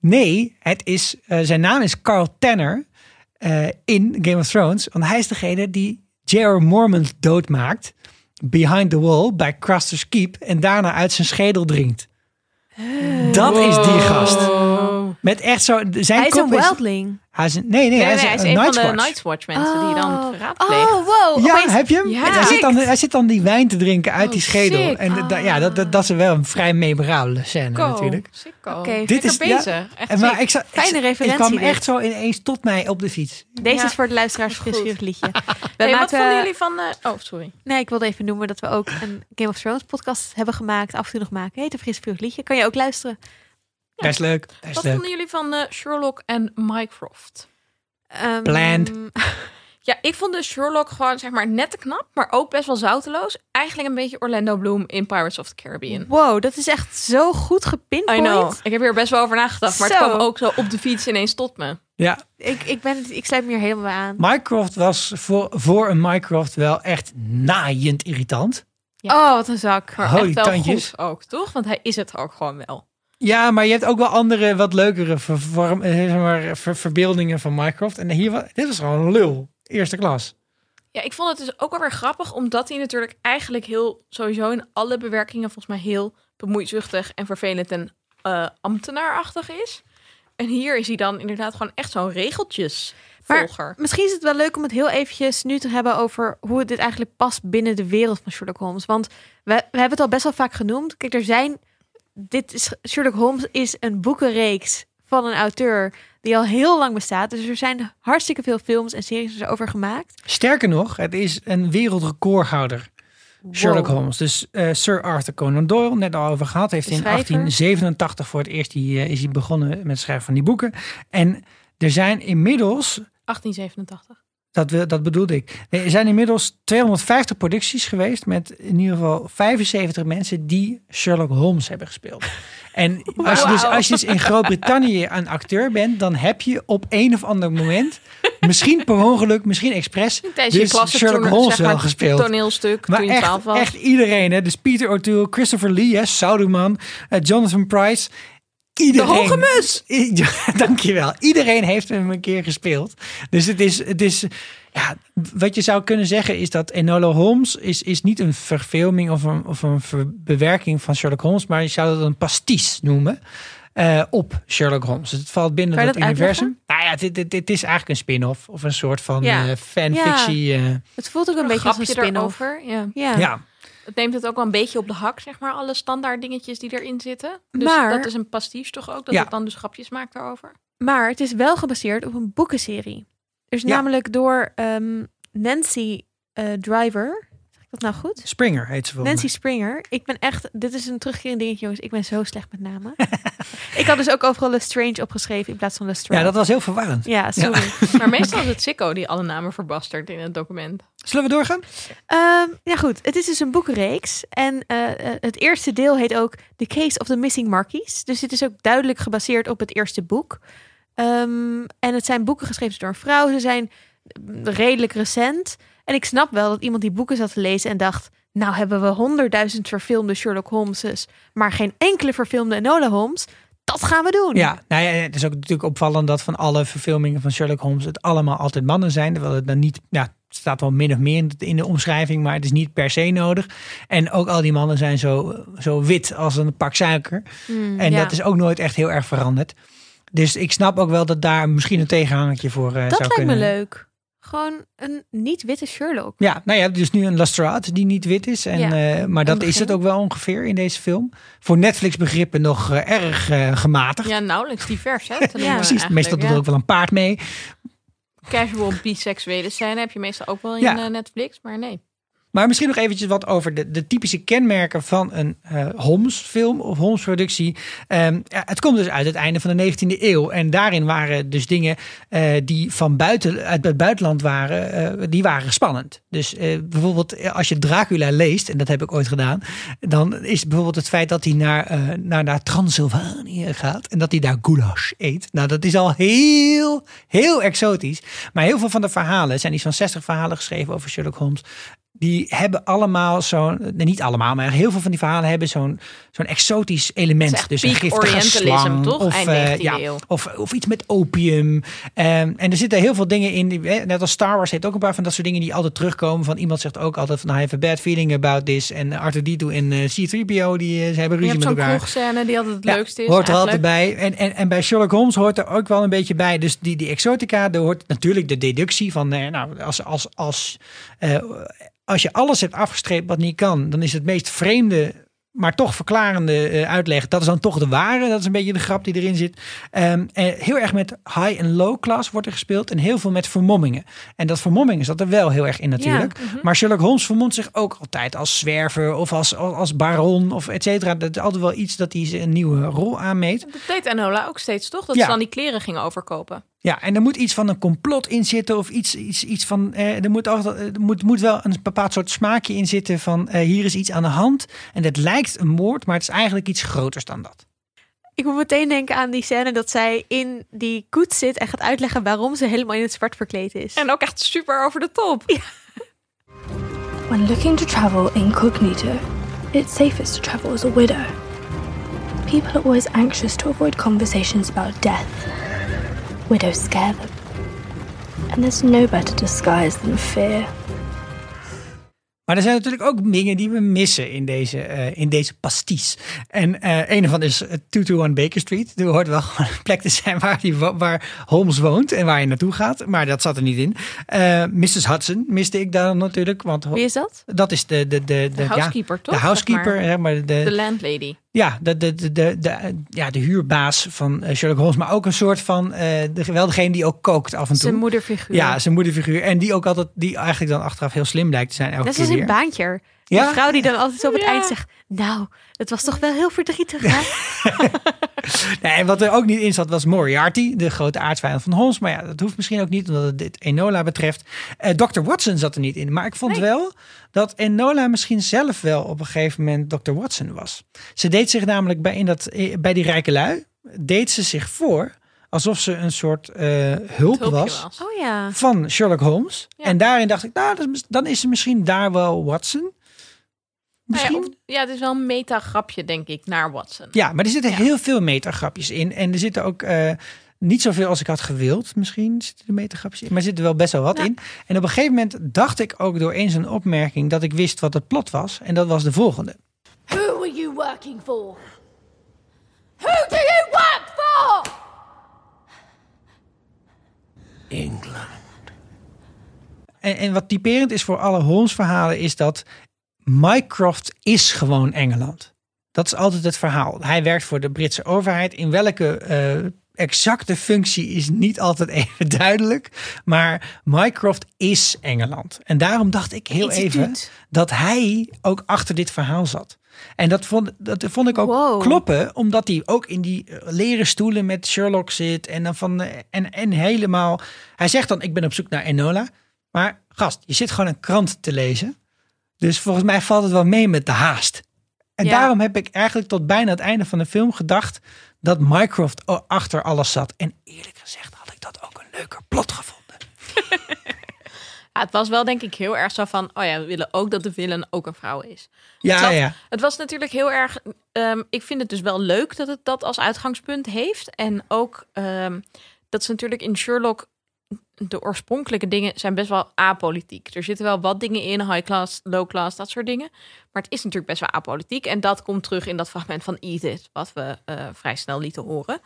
Nee, het is, eh, zijn naam is Carl Tanner eh, in Game of Thrones. Want hij is degene die J.R. Mormont doodmaakt behind the wall bij Craster's Keep en daarna uit zijn schedel drinkt. Dat is die gast. Met echt zo, zijn Hij is een wildling. hij is een, nee, nee, Nee, hij nee, is, hij is een, een van de Watch. Night's Watch mensen die dan verraad Oh, plegen. wow. Ja, opeens- heb je hem? Ja. hij, zit dan, hij zit dan die wijn te drinken uit Oh, die schedel. sick. En da- ja, dat, dat, dat is wel een vrij memorabele scène natuurlijk. Oké. Dit Dit is bezig. ja, Echt En maar ik, zag, Fijne ik, ik referentie kwam dit. echt zo ineens tot mij op de fiets. Deze Ja. is voor de luisteraars [laughs] frisvurig liedje. [laughs] Hey, wat maakten- vonden jullie van... eh, oh, sorry. Nee, ik wilde even noemen dat we ook een Game of Thrones podcast hebben gemaakt. Af en toe nog maken. Heet een frisvurig liedje. Kan je ook luisteren. Best leuk. Best Wat leuk. vonden jullie van eh, Sherlock en Mycroft? Ehm, Bland. [laughs] Ja, ik vond de Sherlock gewoon zeg maar net te knap, maar ook best wel zouteloos. Eigenlijk een beetje Orlando Bloom in Pirates of the Caribbean. Wow, dat is echt zo goed I gepinpoint. know. Ik heb hier best wel over nagedacht, maar Zo. het kwam ook zo op de fiets ineens tot me. Ja, Ik, ik, ben, het- ik sluit me hier helemaal bij aan. Mycroft was voor, voor een Mycroft wel echt naaiend irritant. Ja. Oh, wat een zak. Maar Holy echt wel tandjes. goed ook, toch? Want hij is het ook gewoon wel. Ja, maar je hebt ook wel andere, wat leukere eh, zeg maar, ver- verbeeldingen van Mycroft. En hier, dit was gewoon een lul. Eerste klas. Ja, ik vond het dus ook wel weer grappig, omdat hij natuurlijk eigenlijk heel, sowieso in alle bewerkingen volgens mij heel bemoeizuchtig en vervelend en eh, ambtenaarachtig is. En hier is hij dan inderdaad gewoon echt zo'n regeltjesvolger. Misschien is het wel leuk om het heel eventjes nu te hebben over hoe dit eigenlijk past binnen de wereld van Sherlock Holmes. Want we, we hebben het al best wel vaak genoemd. Kijk, er zijn. Dit is, Sherlock Holmes is een boekenreeks van een auteur die al heel lang bestaat. Dus er zijn hartstikke veel films en series over gemaakt. Sterker nog, het is een wereldrecordhouder. Sherlock Holmes. Dus eh, Sir Arthur Conan Doyle, net al over gehad, heeft in schrijver. 1887 voor het eerst die, eh, is hij begonnen met het schrijven van die boeken. En er zijn inmiddels 1887. Dat, we, dat bedoelde ik. Er zijn inmiddels 250 producties geweest met in ieder geval 75 mensen die Sherlock Holmes hebben gespeeld. En als je, dus, als je dus in Groot-Brittannië een acteur bent, dan heb je op een of ander moment, misschien per ongeluk, misschien expres, dus Sherlock Holmes zeg maar, wel gespeeld. toneelstuk Maar toen je echt, 12 was. echt iedereen, hè? dus Peter O'Toole, Christopher Lee, hè? Sauderman, eh, Jonathan Price. Iedereen. De hoge mus! I- [laughs] Ja, dankjewel. Iedereen heeft hem een keer gespeeld. Dus het is, het is ja, wat je zou kunnen zeggen is dat Enola Holmes is, is niet een verfilming of een, of een bewerking van Sherlock Holmes, maar je zou dat een pastiche noemen. eh, op Sherlock Holmes. Dus het valt binnen Kan je dat, dat universum. Nou ja, dit, dit, dit is eigenlijk een spin-off of een soort van Ja. eh, fanfictie. eh, Het voelt ook een, beetje als een spin-off. Ja. Ja. ja. Het neemt het ook wel een beetje op de hak, zeg maar, alle standaard dingetjes die erin zitten. Dus Maar- dat is een pastiche toch ook, dat Ja. het dan dus grapjes maakt daarover. Maar het is wel gebaseerd op een boekenserie. Er is Ja. namelijk door ehm, Nancy eh, Driver. Dat nou goed? Springer heet ze wel. Nancy Springer. Ik ben echt, dit is een terugkerend dingetje, jongens. Ik ben zo slecht met namen. [laughs] ik had dus ook overal Lestrange opgeschreven in plaats van Lestrade. Ja, dat was heel verwarrend. Ja, sorry. [laughs] Maar meestal is het Sikko die alle namen verbastert in het document. Zullen we doorgaan? Ehm, ja, goed. Het is dus een boekenreeks. En eh, eh, het eerste deel heet ook The Case of the Missing Marquis. Dus dit is ook duidelijk gebaseerd op het eerste boek. Ehm, en het zijn boeken geschreven door een vrouw. Ze zijn redelijk recent. En ik snap wel dat iemand die boeken zat te lezen en dacht... Nou hebben we honderdduizend verfilmde Sherlock Holmeses... maar geen enkele verfilmde Enola Holmes. Dat gaan we doen. Ja, nou ja, het is ook natuurlijk opvallend dat van alle verfilmingen van Sherlock Holmes het allemaal altijd mannen zijn. Terwijl het dan niet, ja, het staat wel min of meer in de, in de omschrijving, maar het is niet per se nodig. En ook al die mannen zijn zo, zo wit als een pak suiker. Hmm, En ja. dat is ook nooit echt heel erg veranderd. Dus ik snap ook wel dat daar misschien een tegenhangertje voor dat zou lijkt kunnen. me leuk. Gewoon een niet-witte Sherlock. Ja, nou ja, dus nu een Lestrade die niet wit is. En, Ja, eh, maar dat is het ook wel ongeveer in deze film. Voor Netflix begrippen nog eh, erg eh, gematigd. Ja, nauwelijks divers, hè? [laughs] Ja, Precies, meestal doet ja. er ook wel een paard mee. Casual biseksuele scène heb je meestal ook wel in Ja. eh, Netflix, maar nee. Maar misschien nog eventjes wat over de, de typische kenmerken van een eh Holmes-film of Holmes-productie. Ehm, het komt dus uit het einde van de 19e eeuw. En daarin waren dus dingen eh, die van buiten, uit het buitenland waren, eh, die waren spannend. Dus bijvoorbeeld als je Dracula leest, en dat heb ik ooit gedaan, dan is bijvoorbeeld het feit dat hij naar, naar, naar Transylvanië gaat en dat hij daar goulash eet. Nou, dat is al heel, heel exotisch. Maar heel veel van de verhalen, er zijn iets van 60 verhalen geschreven over Sherlock Holmes. Die hebben allemaal zo'n, nee, niet allemaal, maar heel veel van die verhalen hebben zo'n zo'n exotisch element. Dus een giftige slang, toch? Of, eh, 19e ja, eeuw. of, of iets met opium. Ehm, en er zitten heel veel dingen in. Die, net als Star Wars heeft ook een paar van dat soort dingen die altijd terugkomen. Van iemand zegt ook altijd van I have a bad feeling about this. En Arthur Dito en eh, C-3PO die eh, ze hebben Je ruzie hebt met elkaar. kroegscène die altijd het Ja, leukste is. hoort er altijd bij. En, en, en bij Sherlock Holmes hoort er ook wel een beetje bij. Dus die, die exotica, daar hoort natuurlijk de deductie van... nou, als, als, als, als je alles hebt afgestreept wat niet kan... dan is het meest vreemde, maar toch verklarende eh, uitleg... dat is dan toch de ware. Dat is een beetje de grap die erin zit. Ehm, en heel erg met high en low class wordt er gespeeld... en heel veel met vermommingen. En dat vermommingen zat er wel heel erg in natuurlijk. mhm. Maar Sherlock Holmes vermomt zich ook altijd als zwerver... of als, als, als baron of et cetera. Dat is altijd wel iets dat hij een nieuwe rol aanmeet. Dat deed Enola ook steeds, toch? Dat Ja. ze dan die kleren gingen overkopen. Ja, en er moet iets van een complot in zitten of iets, iets, iets van. Eh, er moet, altijd, er moet, moet wel een bepaald soort smaakje in zitten van eh, hier is iets aan de hand en het lijkt een moord, maar het is eigenlijk iets groters dan dat. Ik moet meteen denken aan die scène dat zij in die koets zit en gaat uitleggen waarom ze helemaal in het zwart verkleed is. En ook echt super over de top. When looking to travel incognito, it's safest to travel as a widow. People are always anxious to avoid conversations about death. Widows scare them. And there's no better disguise than fear. Maar er zijn natuurlijk ook dingen die we missen in deze, eh, in deze pasties. En eh een ervan is eh, 221 Baker Street. Er hoort wel [laughs] gewoon een plek te zijn waar, die, waar Holmes woont en waar je naartoe gaat. Maar dat zat er niet in. Eh, Mrs. Hudson miste ik daar natuurlijk. Want Wie is dat? dat is de, de, de, de, ja, housekeeper, toch? De housekeeper, Zeg maar. zeg maar. de, De landlady. Ja, de, de, de, de, ja, de huurbaas van eh, Sherlock Holmes. Maar ook een soort van, eh de, wel degene die ook kookt af en toe. Zijn moederfiguur. Ja, zijn moederfiguur. En die ook altijd, die eigenlijk dan achteraf heel slim blijkt te zijn. Elke keer zoals in weer. Baantje. Die Ja? vrouw die dan altijd zo op het Ja. eind zegt... Nou, het was toch wel heel verdrietig, hè? [laughs] Nee, en wat er ook niet in zat was Moriarty, de grote aardsvijand van Holmes. Maar ja, dat hoeft misschien ook niet, omdat het dit Enola betreft. Eh Dr. Watson zat er niet in. Maar ik vond wel dat Enola misschien zelf wel op een gegeven moment Dr. Watson was. Ze deed zich namelijk bij, in dat, eh, bij die rijke lui, deed ze zich voor alsof ze een soort eh, hulp was. was. Oh ja. van Sherlock Holmes. Ja. En daarin dacht ik, nou, dan is ze misschien daar wel Watson. Nou Misschien. ja, het is wel een meta-grapje, denk ik, naar Watson. Ja, maar er zitten heel veel metagrapjes in. En er zitten ook eh, niet zoveel als ik had gewild. Misschien zitten er metagrapjes in. Maar er zit er wel best wel wat Ja. in. En op een gegeven moment dacht ik ook door eens een opmerking dat ik wist wat het plot was. En dat was de volgende. Who are you working for? Who do you work for? En, en wat typerend is voor alle Holmes-verhalen is dat Mycroft is gewoon Engeland. Dat is altijd het verhaal. Hij werkt voor de Britse overheid. In welke eh, exacte functie is niet altijd [laughs] even duidelijk. Maar Mycroft is Engeland. En daarom dacht ik heel even dat hij ook achter dit verhaal zat. En dat vond, dat vond ik ook Wow. kloppen, omdat hij ook in die eh, leren stoelen met Sherlock zit. En, dan van, eh, en, en helemaal. Hij zegt dan: Ik ben op zoek naar Enola. Maar gast, je zit gewoon een krant te lezen. Dus volgens mij valt het wel mee met de haast. En Ja. daarom heb ik eigenlijk tot bijna het einde van de film gedacht dat Mycroft achter alles zat. En eerlijk gezegd had ik dat ook een leuker plot gevonden. [laughs] Ja, het was wel denk ik heel erg zo van, oh ja, we willen ook dat de villain ook een vrouw is. Ja, ja. het was natuurlijk heel erg. ehm, ik vind het dus wel leuk dat het dat als uitgangspunt heeft. En ook ehm, dat ze natuurlijk in Sherlock. De oorspronkelijke dingen zijn best wel apolitiek. Er zitten wel wat dingen in, high class, low class, dat soort dingen. Maar het is natuurlijk best wel apolitiek. En dat komt terug in dat fragment van Edith, wat we eh, vrij snel lieten horen.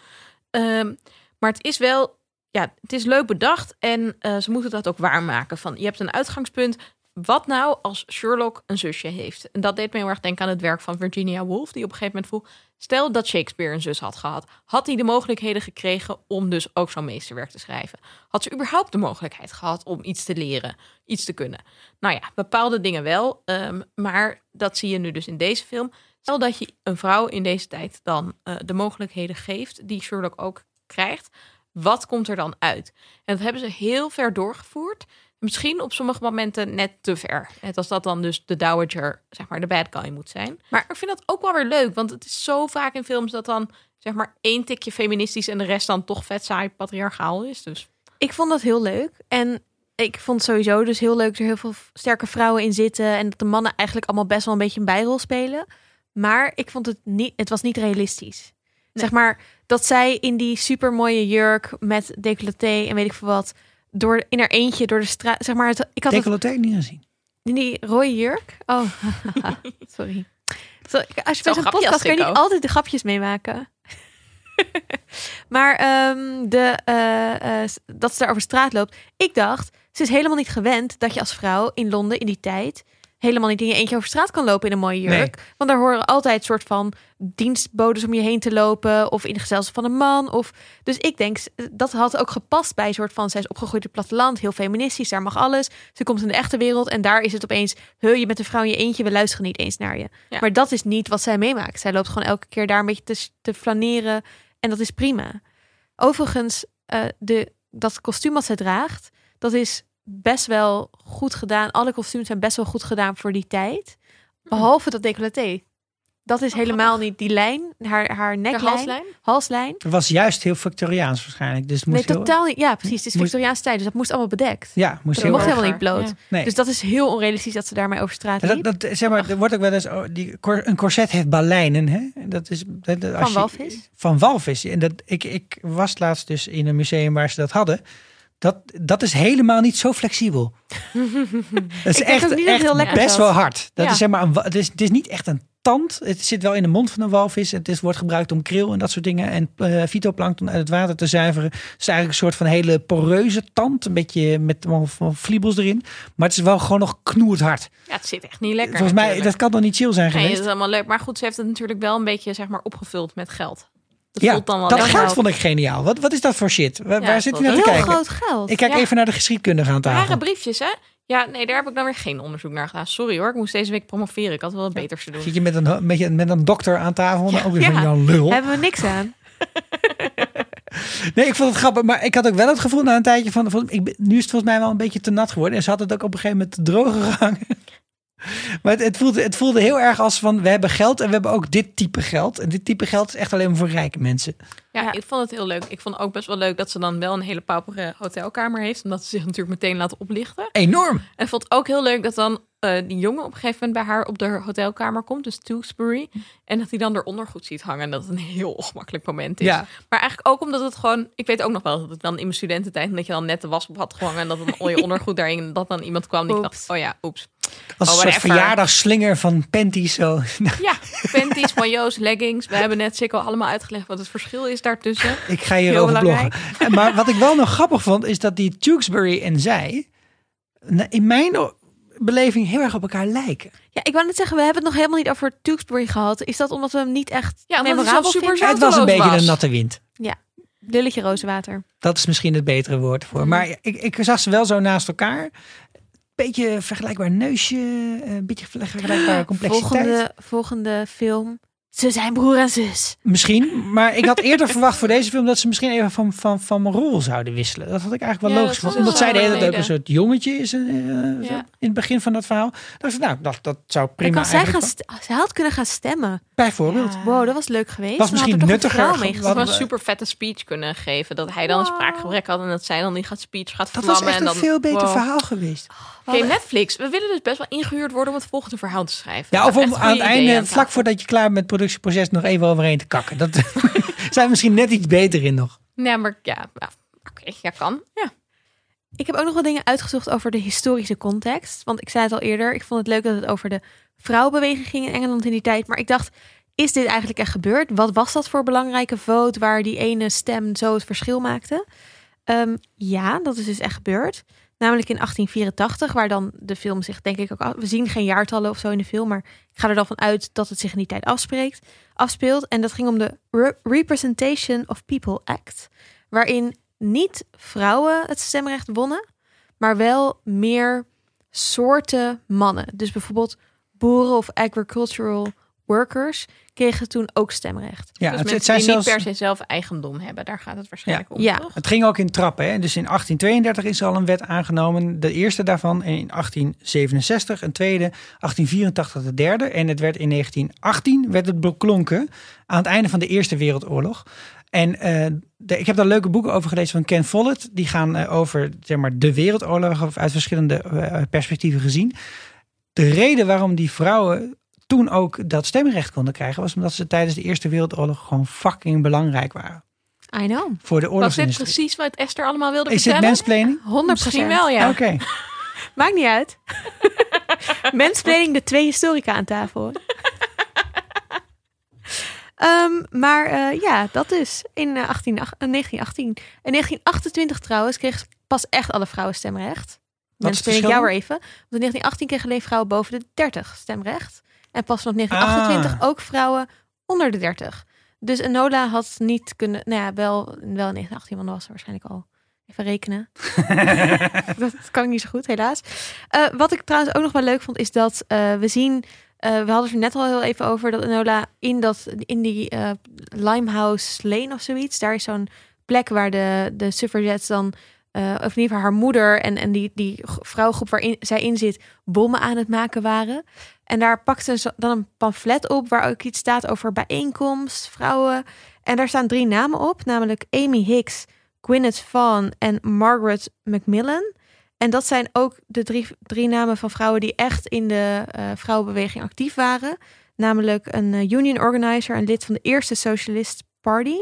Ehm, maar het is wel, ja, het is leuk bedacht. En eh, ze moeten dat ook waarmaken. Van, je hebt een uitgangspunt. Wat nou als Sherlock een zusje heeft? En dat deed me heel erg denken aan het werk van Virginia Woolf. Die op een gegeven moment vroeg, Stel dat Shakespeare een zus had gehad. Had hij de mogelijkheden gekregen om dus ook zo'n meesterwerk te schrijven? Had ze überhaupt de mogelijkheid gehad om iets te leren, iets te kunnen? Nou ja, bepaalde dingen wel. ehm, maar dat zie je nu dus in deze film. Stel dat je een vrouw in deze tijd dan eh, de mogelijkheden geeft die Sherlock ook krijgt. Wat komt er dan uit? En dat hebben ze heel ver doorgevoerd. Misschien op sommige momenten net te ver. Net als dat dan dus de dowager, zeg maar, de bad guy moet zijn. Maar ik vind dat ook wel weer leuk. Want het is zo vaak in films dat dan, zeg maar, één tikje feministisch... en de rest dan toch vet saai patriarchaal is. Dus Ik vond dat heel leuk. En ik vond sowieso dus heel leuk dat er heel veel sterke vrouwen in zitten. En dat de mannen eigenlijk allemaal best wel een beetje een bijrol spelen. Maar ik vond het niet, het was niet realistisch. Zeg maar dat zij in die supermooie jurk met decolleté en weet ik veel wat. Door in haar eentje door de straat. Zeg maar, het, ik had het, Decolleté niet gezien. in die rode jurk. Oh, [laughs] sorry. Zo, ik- als je bij Zo'n podcast als kan je niet altijd de grapjes meemaken. [laughs] maar ehm, de, eh, eh, dat ze daar over straat loopt. Ik dacht, ze is helemaal niet gewend dat je als vrouw in Londen in die tijd helemaal niet in je eentje over straat kan lopen in een mooie jurk. Want daar horen altijd soort van dienstbodes om je heen te lopen of in de gezelschap van een man. Of, dus ik denk, dat had ook gepast bij een soort van, zij is opgegroeid in het platteland, heel feministisch, daar mag alles. Ze komt in de echte wereld en daar is het opeens, heu, je bent een vrouw in je eentje, we luisteren niet eens naar je. Ja. Maar dat is niet wat zij meemaakt. Zij loopt gewoon elke keer daar een beetje te, te flaneren en dat is prima. Overigens, eh, de, dat kostuum wat zij draagt, dat is best wel goed gedaan. Alle kostuums zijn best wel goed gedaan voor die tijd. Behalve dat decolleté. Dat is helemaal niet die lijn, haar, haar neklijn, halslijn. halslijn. Het was juist heel Victoriaans waarschijnlijk. Dus het Nee, moest heel- totaal niet. Ja, precies. Het is Victoriaanse tijd, dus dat moest allemaal bedekt. Ja, moest Dat heel mocht helemaal niet bloot. Ja. Nee. Dus dat is heel onrealistisch dat ze daarmee over straat liep. dat, dat, zeg maar, er wordt ook wel eens, oh, die, een corset heeft balijnen. Hè? Dat is, dat, dat- als Van je- walvis? Van walvis. En dat, ik, ik was laatst dus in een museum waar ze dat hadden. Dat, dat is helemaal niet zo flexibel. [laughs] dat is echt, dat heel best wel hard. Dat Ja. is zeg maar een, het, is, het is niet echt een tand. Het zit wel in de mond van een walvis. Het is, wordt gebruikt om kril en dat soort dingen. En fytoplankton uit het water te zuiveren. Het is eigenlijk een soort van hele poreuze tand. Een beetje met vliebels erin. Maar het is wel gewoon nog knoerd hard. Ja, het zit echt niet lekker. Volgens mij, natuurlijk. dat kan toch niet chill zijn Nee, geweest? dat is allemaal leuk. Maar goed, ze heeft het natuurlijk wel een beetje zeg maar opgevuld met geld. Dat Ja, voelt dan wel dat geld vond ik geniaal. Wat, wat is dat voor shit? Waar, Ja, waar zit was naar te heel kijken? groot geld. Ik kijk Ja. even naar de geschiedkundige aan tafel. Rare briefjes, hè? Ja, nee, daar heb ik dan weer geen onderzoek naar gedaan. Sorry hoor, ik moest deze week promoveren. Ik had wel wat beters te doen. Zit je met een, met, je, met een dokter aan tafel? Nou, ook weer Ja. van Jan Lul. Hebben we niks aan. [laughs] Nee, ik vond het grappig. Maar ik had ook wel het gevoel na een tijdje van... van ik, nu is het volgens mij wel een beetje te nat geworden. En ze had het ook op een gegeven moment te droog gehangen. [laughs] Maar het, het, voelde, het voelde heel erg als van... We hebben geld en we hebben ook dit type geld. En dit type geld is echt alleen maar voor rijke mensen. Ja, Ja. ik vond het heel leuk. Ik vond ook best wel leuk dat ze dan wel een hele paupere hotelkamer heeft. Omdat ze zich natuurlijk meteen laat oplichten. Enorm. En ik vond het ook heel leuk dat dan eh, die jongen op een gegeven moment bij haar op de hotelkamer komt. Dus Tewksbury. En dat hij dan eronder goed ziet hangen. En dat het een heel ongemakkelijk moment is. Ja. Maar eigenlijk ook omdat het gewoon... Ik weet ook nog wel dat het dan in mijn studententijd... dat je dan net de was op had gehangen. En dat dan al je [laughs] ondergoed daarin... En dat dan iemand kwam die dacht... Oh ja, oeps. Als een Oh, soort verjaardagsslinger van panties zo. [laughs] Ja, panties, majo's, leggings. We hebben net Sikko allemaal uitgelegd wat het verschil is daartussen. Ik ga hierover bloggen. Maar wat ik wel nog grappig vond, is dat die Tewksbury en zij... in mijn beleving heel erg op elkaar lijken. Ja, ik wou net zeggen, we hebben het nog helemaal niet over Tewksbury gehad. Is dat omdat we hem niet echt Ja, memorabel zo super vinden? Het was een beetje was. een natte wind. Lulletje rozenwater. Dat is misschien het betere woord voor. Mhm. Maar ik, ik zag ze wel zo naast elkaar. Beetje vergelijkbaar neusje, een beetje vergelijkbare complexiteit. Volgende, volgende film. Ze zijn broer en zus. Misschien, maar ik had eerder [laughs] verwacht voor deze film dat ze misschien even van, van, van mijn rol zouden wisselen. Dat had ik eigenlijk wel Ja, logisch dat gevonden. Omdat zij de hele tijd ook een soort jongetje is eh, Ja. in het begin van dat verhaal. Ik, nou, dat, dat zou prima kan zij, gaan eigenlijk st- zij had kunnen gaan stemmen. Bijvoorbeeld. Wow, dat was leuk geweest. Was misschien er nuttiger Ze had een super vette speech kunnen geven. Dat hij dan een Wow. spraakgebrek had en dat zij dan niet gaat speech gaat Dat vlammen. was echt en een dan, veel beter wow. verhaal geweest. Oké, Netflix. We willen dus best wel ingehuurd worden om het volgende verhaal te schrijven. Ja, of om aan het einde, aan vlak voordat je klaar bent met het productieproces, nog even overheen te kakken. Dat [laughs] zijn we misschien net iets beter in nog. Ja, maar ja, oké, ja kan. Ja. Ik heb ook nog wat dingen uitgezocht over de historische context. Want ik zei het al eerder, ik vond het leuk dat het over de vrouwenbeweging ging in Engeland in die tijd. Maar ik dacht, is dit eigenlijk echt gebeurd? Wat was dat voor belangrijke vote waar die ene stem zo het verschil maakte? Ehm, ja, dat is dus echt gebeurd. Namelijk in 1884, waar dan de film zich denk ik ook... We zien geen jaartallen of zo in de film, maar ik ga er dan van uit dat het zich in die tijd afspreekt, afspeelt. En dat ging om de Re- Representation of People Act, waarin niet vrouwen het stemrecht wonnen, maar wel meer soorten mannen. Dus bijvoorbeeld boeren of agricultural workers kregen toen ook stemrecht. Ja, dus het, zijn die zelfs, niet per se zelf eigendom hebben. Daar gaat het waarschijnlijk om, Ja. toch? het ging ook in trappen. Hè? Dus in 1832 is er al een wet aangenomen. De eerste daarvan en in 1867, een tweede, 1884 de derde. En het werd in 1918 werd het beklonken aan het einde van de Eerste Wereldoorlog. En eh, de, ik heb daar leuke boeken over gelezen van Ken Follett. Die gaan eh, over zeg maar, de wereldoorlog uit verschillende eh, perspectieven gezien. De reden waarom die vrouwen toen ook dat stemrecht konden krijgen... was omdat ze tijdens de Eerste Wereldoorlog gewoon fucking belangrijk waren. I know. Voor de Was dit precies wat Esther allemaal wilde Is dit vertellen? mansplaining? 100 Misschien wel, ja. Oké. [laughs] Maakt niet uit. [laughs] Mansplaining de twee historica aan tafel. [laughs] Ehm, maar eh, ja, dat dus. In eh, 18, eh, 1918. In 1928 trouwens kregen pas echt alle vrouwen stemrecht. Is Mansplaining verschil jou dan? weer even. Want in 1918 kregen alleen vrouwen boven de 30 stemrecht. En pas vanaf 1928 Ah. ook vrouwen onder de 30. Dus Enola had niet kunnen... Nou ja, wel, wel in 1918, want was er waarschijnlijk al... Even rekenen. [laughs] dat kan ik niet zo goed, helaas. Eh, wat ik trouwens ook nog wel leuk vond, is dat eh, we zien... eh, we hadden het er net al heel even over dat Enola in, dat, in die eh, Limehouse Lane of zoiets... daar is zo'n plek waar de, de suffragettes dan... of in ieder geval haar moeder en, en die, die vrouwengroep waarin zij in zit... bommen aan het maken waren. En daar pakte ze dan een pamflet op waar ook iets staat over bijeenkomst, vrouwen. En daar staan drie namen op, namelijk Amy Hicks, Gwyneth Vaughn en Margaret Macmillan. En dat zijn ook de drie, drie namen van vrouwen die echt in de eh, vrouwenbeweging actief waren. Namelijk een eh, union organizer, een lid van de eerste Socialist Party,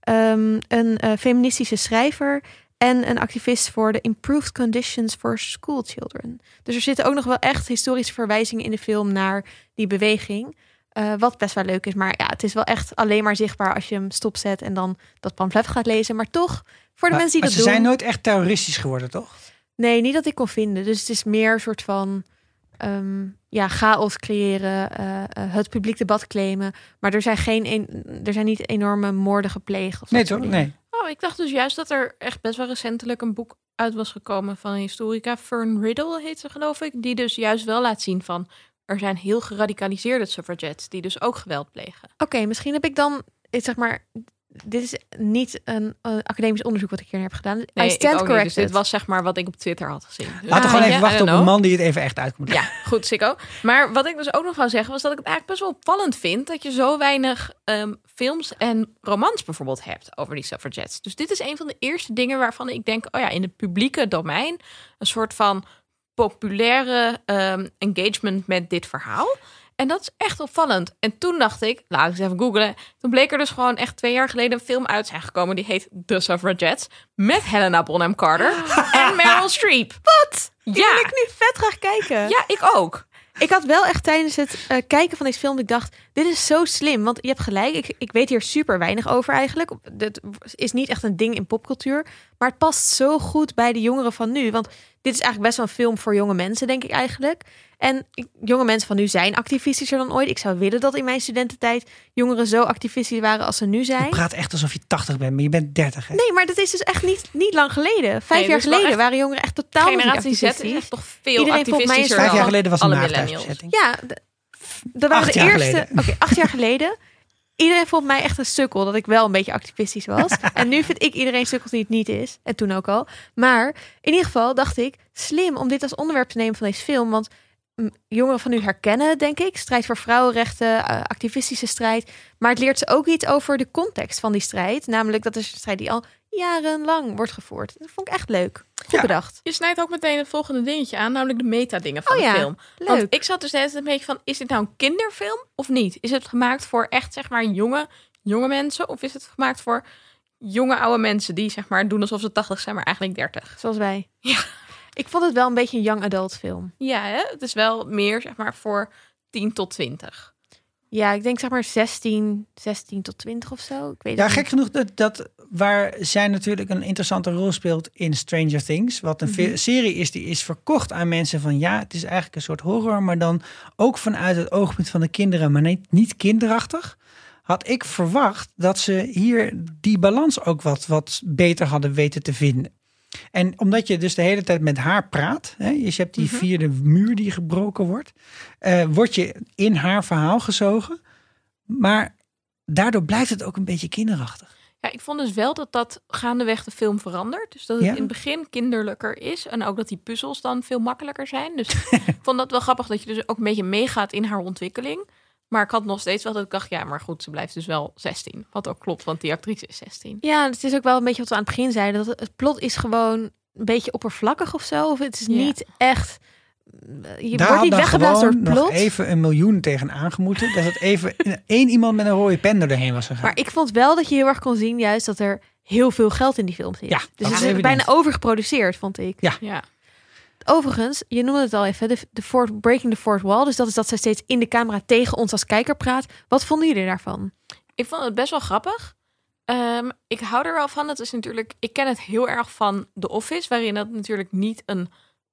ehm, een eh, feministische schrijver en een activist voor de Improved Conditions for School Children. Dus er zitten ook nog wel echt historische verwijzingen in de film naar die beweging. Eh, wat best wel leuk is. Maar ja, het is wel echt alleen maar zichtbaar als je hem stopzet en dan dat pamflet gaat lezen. Maar toch, voor de Maar, mensen die maar dat ze doen. zijn nooit echt terroristisch geworden, toch? Nee, niet dat ik kon vinden. Dus het is meer een soort van ehm, ja, chaos creëren, eh, eh, het publiek debat claimen. Maar er zijn, geen een, er zijn niet enorme moorden gepleegd. Of Nee, toch? Nee. Oh, ik dacht dus juist dat er echt best wel recentelijk een boek uit was gekomen van een historica. Fern Riddle heet ze, geloof ik. Die dus juist wel laat zien van... er zijn heel geradicaliseerde suffragettes die dus ook geweld plegen. Oké, misschien heb ik dan, eh, zeg maar, dit is niet een eh, academisch onderzoek wat ik hier heb gedaan. Nee, I stand corrected. Dus dit was zeg maar wat ik op Twitter had gezien. Dus, Laten we gewoon even wachten op een man die het even echt uit moet leggen. Ja, goed, Sikko. Maar wat ik dus ook nog wou zeggen, was dat ik het eigenlijk best wel opvallend vind dat je zo weinig ehm, films en romans bijvoorbeeld hebt over die suffragettes. Dus dit is een van de eerste dingen waarvan ik denk, oh ja, in het publieke domein een soort van populaire ehm, engagement met dit verhaal. En dat is echt opvallend. En toen dacht ik, laat ik eens even googlen. Toen bleek er dus gewoon echt twee jaar geleden een film uit zijn gekomen. Die heet The Suffragettes. Met Helena Bonham Carter [gasps] en Meryl Streep. Wat? Die Ja. wil ik nu vet graag kijken. Ja, ik ook. Ik had wel echt tijdens het eh, kijken van deze film, ik dacht, dit is zo slim. Want je hebt gelijk, ik, ik weet hier super weinig over eigenlijk. Dit is niet echt een ding in popcultuur. Maar het past zo goed bij de jongeren van nu. Want dit is eigenlijk best wel een film voor jonge mensen, denk ik eigenlijk. En jonge mensen van nu zijn activistischer dan ooit. Ik zou willen dat in mijn studententijd jongeren zo activistisch waren als ze nu Je zijn. praat echt alsof je 80 bent, maar je bent 30. Hè? Nee, maar dat is dus echt niet, niet lang geleden. Vijf Nee, jaar geleden waren jongeren echt totaal niet Generatie Z is activistisch. echt toch veel Iedereen volgens mij is activistischer Vijf jaar geleden was een alle nachthuisbezetting. Ja, dat waren Acht de eerste. Oké, acht jaar geleden. Iedereen vond mij echt een sukkel dat ik wel een beetje activistisch was. [laughs] en nu vind ik iedereen sukkel die het niet is. En toen ook al. Maar in ieder geval dacht ik, slim om dit als onderwerp te nemen van deze film. Want mm, jongeren van nu herkennen, denk ik. Strijd voor vrouwenrechten, eh, activistische strijd. Maar het leert ze ook iets over de context van die strijd. Namelijk dat is een strijd die al jarenlang wordt gevoerd. Dat vond ik echt leuk. Goed Ja. bedacht. Je snijdt ook meteen het volgende dingetje aan, namelijk de metadingen van Oh de ja, film. Leuk. Want ik zat dus net een beetje van, is dit nou een kinderfilm of niet? Is het gemaakt voor echt, zeg maar, jonge, jonge mensen? Of is het gemaakt voor jonge, oude mensen die, zeg maar, doen alsof ze 80 zijn, maar eigenlijk 30? Zoals wij. Ja. Ik vond het wel een beetje een young adult film. Ja, hè? het is wel meer, zeg maar, voor 10 tot 20. Ja, ik denk zeg maar 16, 16 tot 20 of zo. Ik weet Ja, gek niet. genoeg dat, dat waar zij natuurlijk een interessante rol speelt in Stranger Things. Wat een Mhm. serie is die is verkocht aan mensen van ja, het is eigenlijk een soort horror, maar dan ook vanuit het oogpunt van de kinderen, maar niet, niet kinderachtig. Had ik verwacht dat ze hier die balans ook wat, wat beter hadden weten te vinden. En omdat je dus de hele tijd met haar praat, hè, dus je hebt die vierde muur die gebroken wordt, eh, word je in haar verhaal gezogen. Maar daardoor blijft het ook een beetje kinderachtig. Ja, ik vond dus wel dat dat gaandeweg de film verandert. Dus dat het Ja. in het begin kinderlijker is. En ook dat die puzzels dan veel makkelijker zijn. Dus [laughs] ik vond dat wel grappig dat je dus ook een beetje meegaat in haar ontwikkeling. Maar ik had nog steeds wel dat ik dacht, ja, maar goed, ze blijft dus wel 16. Wat ook klopt, want die actrice is 16. Ja, het is ook wel een beetje wat we aan het begin zeiden. Dat het plot is gewoon een beetje oppervlakkig of zo. Of het is Ja. niet echt... Je Daar wordt niet weggeblazen door het plot. nog even een miljoen tegen aangemoeten. Dat het even [laughs] één iemand met een rode pen er doorheen was gegaan. Maar ik vond wel dat je heel erg kon zien juist dat er heel veel geld in die film zit. Ja, dus dat het is bijna overgeproduceerd, vond ik. Ja. Ja, Overigens, je noemde het al even, de, de breaking the fourth wall. Dus dat is dat zij steeds in de camera tegen ons als kijker praat. Wat vonden jullie daarvan? ik vond het best wel grappig. Ehm, ik hou er wel van. Het is natuurlijk, ik ken het heel erg van The Office, waarin dat natuurlijk niet een,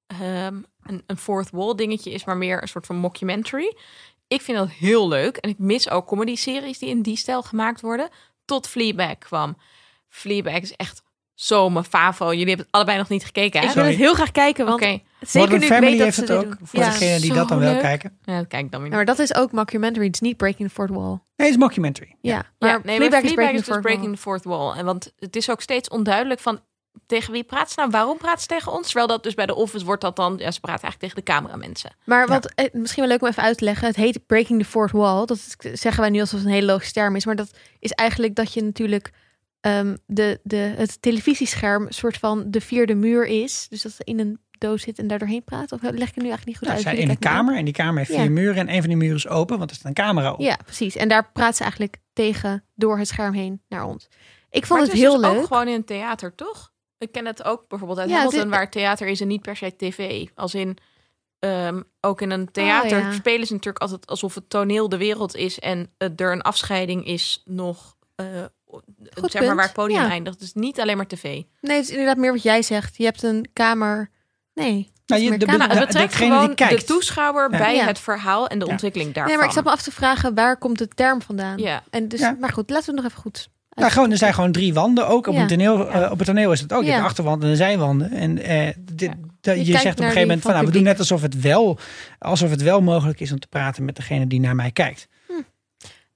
ehm, een, een fourth wall dingetje is, maar meer een soort van mockumentary. Ik vind dat heel leuk en ik mis ook comedy-series die in die stijl gemaakt worden. Tot Fleabag kwam. Fleabag is echt zo mijn favo. Jullie hebben het allebei nog niet gekeken, hè? Ik wil Sorry. het heel graag kijken, want zeker Modern nu ik Family weet dat heeft ze het ook. doen. Voor Ja. degenen die zo dat dan wel kijken. ja, dat kijk ik dan weer Ja, maar dat is ook mockumentary, het is niet breaking the fourth wall. Nee, het is mockumentary. Ja, Ja, maar nee, maar Fleabag is breaking is the dus fourth breaking wall. the fourth wall. En want het is ook steeds onduidelijk van tegen wie praat ze nou? Waarom praat ze tegen ons? Terwijl dat dus bij de Office wordt dat dan... Ja, ze praat eigenlijk tegen de cameramensen. Maar wat eh, misschien wel leuk om even uit te leggen. Het heet breaking the fourth wall. Dat zeggen wij nu alsof het een hele logische term is. Maar dat is eigenlijk dat je natuurlijk ehm, de, de, het televisiescherm een soort van de vierde muur is. Dus dat ze in een doos zit en daar doorheen praat. Of leg ik het nu eigenlijk niet goed Nou, uit? ze zijn Jullie in een kamer en die kamer heeft Ja. vier muren. En een van die muren is open, want er staat een camera op. Ja, precies. En daar praat ze eigenlijk tegen door het scherm heen naar ons. Ik vond Maar het is heel dus leuk. ook gewoon in een theater, toch? Ik ken het ook bijvoorbeeld uit Ja, het Hamilton, is- waar theater is en niet per se tv. Als in, ehm, ook in een theater Oh, ja. spelen ze natuurlijk altijd alsof het toneel de wereld is en eh, er een afscheiding is nog, zeg maar waar het podium Ja. eindigt. Dus niet alleen maar tv. Nee, het is inderdaad meer wat jij zegt. Je hebt een kamer... Nee. het Nou, je- de- kamer. Nou, het de- betrekt degene die gewoon de kijkt. toeschouwer Ja. bij Ja. het verhaal en de Ja. ontwikkeling daarvan. Nee, maar ik zat me af te vragen, waar komt de term vandaan? Ja. En dus, Ja. Maar goed, laten we het nog even goed Nou, gewoon, er zijn gewoon drie wanden. Ook op, Ja. een toneel, eh, op het toneel is het ook. Je Ja. hebt de achterwand en de zijwanden. En eh, dit- Je je, zegt op een gegeven moment van, van nou, we doen net alsof het wel, alsof het wel mogelijk is om te praten met degene die naar mij kijkt.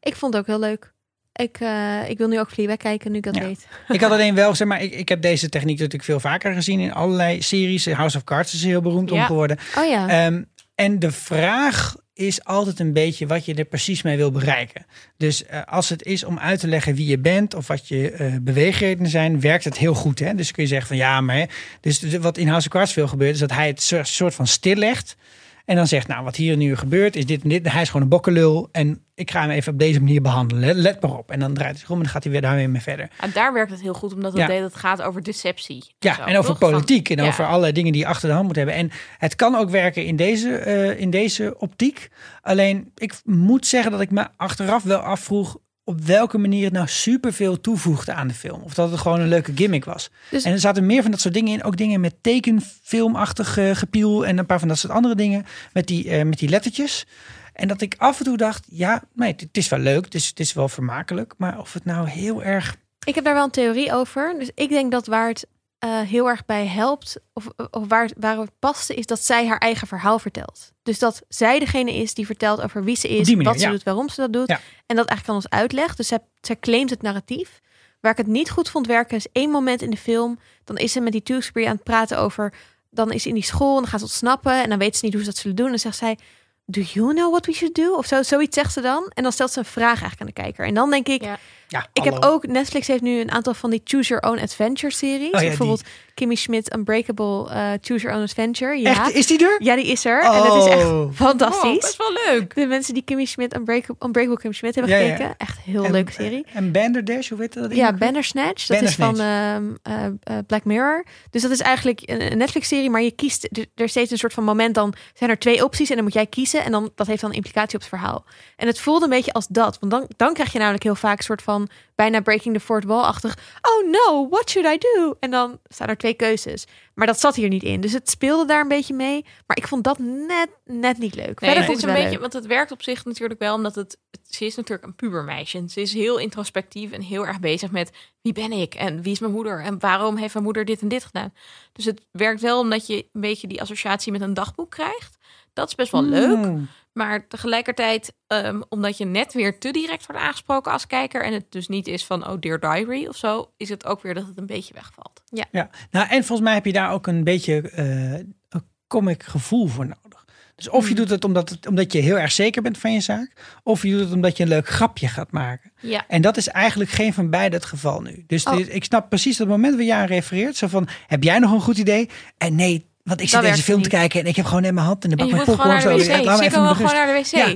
Ik vond het ook heel leuk. Ik, eh, ik wil nu ook Fleabag kijken, nu ik dat Ja. weet. Ik had alleen wel, zeg maar, ik, ik heb deze techniek natuurlijk veel vaker gezien in allerlei series. House of Cards is heel beroemd om geworden. Oh ja. Ehm, en de vraag is altijd een beetje wat je er precies mee wil bereiken. Dus eh, als het is om uit te leggen wie je bent of wat je eh beweegredenen zijn, werkt het heel goed. Hè? Dus kun je zeggen van ja, maar hè, dus wat in House of Cards veel gebeurt, is dat hij het soort- soort van stillegt. En dan zegt, nou, wat hier nu gebeurt, is dit en dit. Hij is gewoon een bokkenlul. En ik ga hem even op deze manier behandelen. Let, maar op. En dan draait hij zich om en dan gaat hij weer daarmee mee verder. En daar werkt het heel goed, omdat het, Ja. het gaat over deceptie. Ja, zo, en over toch? politiek en over allerlei dingen die je achter de hand moet hebben. En het kan ook werken in deze, eh, in deze optiek. Alleen, ik moet zeggen dat ik me achteraf wel afvroeg op welke manier het nou superveel toevoegde aan de film. Of dat het gewoon een leuke gimmick was. Dus- en er zaten meer van dat soort dingen in. Ook dingen met tekenfilmachtig eh, gepiel en een paar van dat soort andere dingen. Met die, eh, met die lettertjes. En dat ik af en toe dacht, ja, nee, het is wel leuk. Is, het is wel vermakelijk. Maar of het nou heel erg... Ik heb daar wel een theorie over. Dus ik denk dat waar het eh, heel erg bij helpt, of, of waar, waar het paste, is dat zij haar eigen verhaal vertelt. Dus dat zij degene is die vertelt over wie ze is, die manier, wat ze ja. doet, waarom ze dat doet. Ja. En dat eigenlijk aan ons uitlegt. Dus zij, zij claimt het narratief. Waar ik het niet goed vond werken, is één moment in de film. Dan is ze met die Tewksbury aan het praten over. Dan is ze in die school en dan gaat ze ontsnappen. En dan weet ze niet hoe ze dat zullen doen. En dan zegt zij. Do you know what we should do? Of zo, zoiets zegt ze dan. En dan stelt ze een vraag eigenlijk aan de kijker. En dan denk ik, Ja. Ja, ik heb ook, Netflix heeft nu een aantal van die Choose Your Own Adventure series. Oh ja, Bijvoorbeeld Kimmy Schmidt Unbreakable eh, Choose Your Own Adventure. Ja. Echt, is die er? ja, die is er. En dat is echt Oh. fantastisch. Oh, best wel leuk. De mensen die Kimmy Schmidt Unbreakable, Unbreakable Kimmy Schmidt hebben Ja, ja. gekeken. Echt een heel En- leuke serie. En Bandersnatch, hoe weet dat? Ja? Bandersnatch. Dat is van ehm, eh, eh, Black Mirror. Dus dat is eigenlijk een een Netflix-serie, maar je kiest er is steeds een soort van moment. Dan zijn er twee opties en dan moet jij kiezen. En dan, dat heeft dan een implicatie op het verhaal. En het voelde een beetje als dat. Want dan, dan krijg je namelijk heel vaak een soort van van bijna breaking the fourth wall-achtig. Oh no, what should I do? En dan staan er twee keuzes. Maar dat zat hier niet in. Dus het speelde daar een beetje mee. Maar ik vond dat net, net niet leuk. Nee, Verder het vond is een het wel beetje, leuk. want het werkt op zich natuurlijk wel, omdat het, het- ze is natuurlijk een pubermeisje. En Ze is heel introspectief en heel erg bezig met wie ben ik en wie is mijn moeder en waarom heeft mijn moeder dit en dit gedaan. Dus het werkt wel omdat je een beetje die associatie met een dagboek krijgt. Dat is best wel leuk. Maar tegelijkertijd, ehm, omdat je net weer te direct wordt aangesproken als kijker en het dus niet is van oh dear diary of zo, is het ook weer dat het een beetje wegvalt. Ja, nou en volgens mij heb je daar ook een beetje eh, een comic gevoel voor nodig. Dus of Hmm. je doet het omdat, het omdat je heel erg zeker bent van je zaak, of je doet het omdat je een leuk grapje gaat maken. Ja. En dat is eigenlijk geen van beide het geval nu. Dus Oh. dit- ik snap precies dat moment waar jij aan refereert. Zo van, heb jij nog een goed idee? En nee, want ik zit deze het film te kijken en ik heb gewoon net mijn hand in de En bak je met moet gewoon popcorn. naar de zo. even wil gewoon rust. naar de wc. Ja.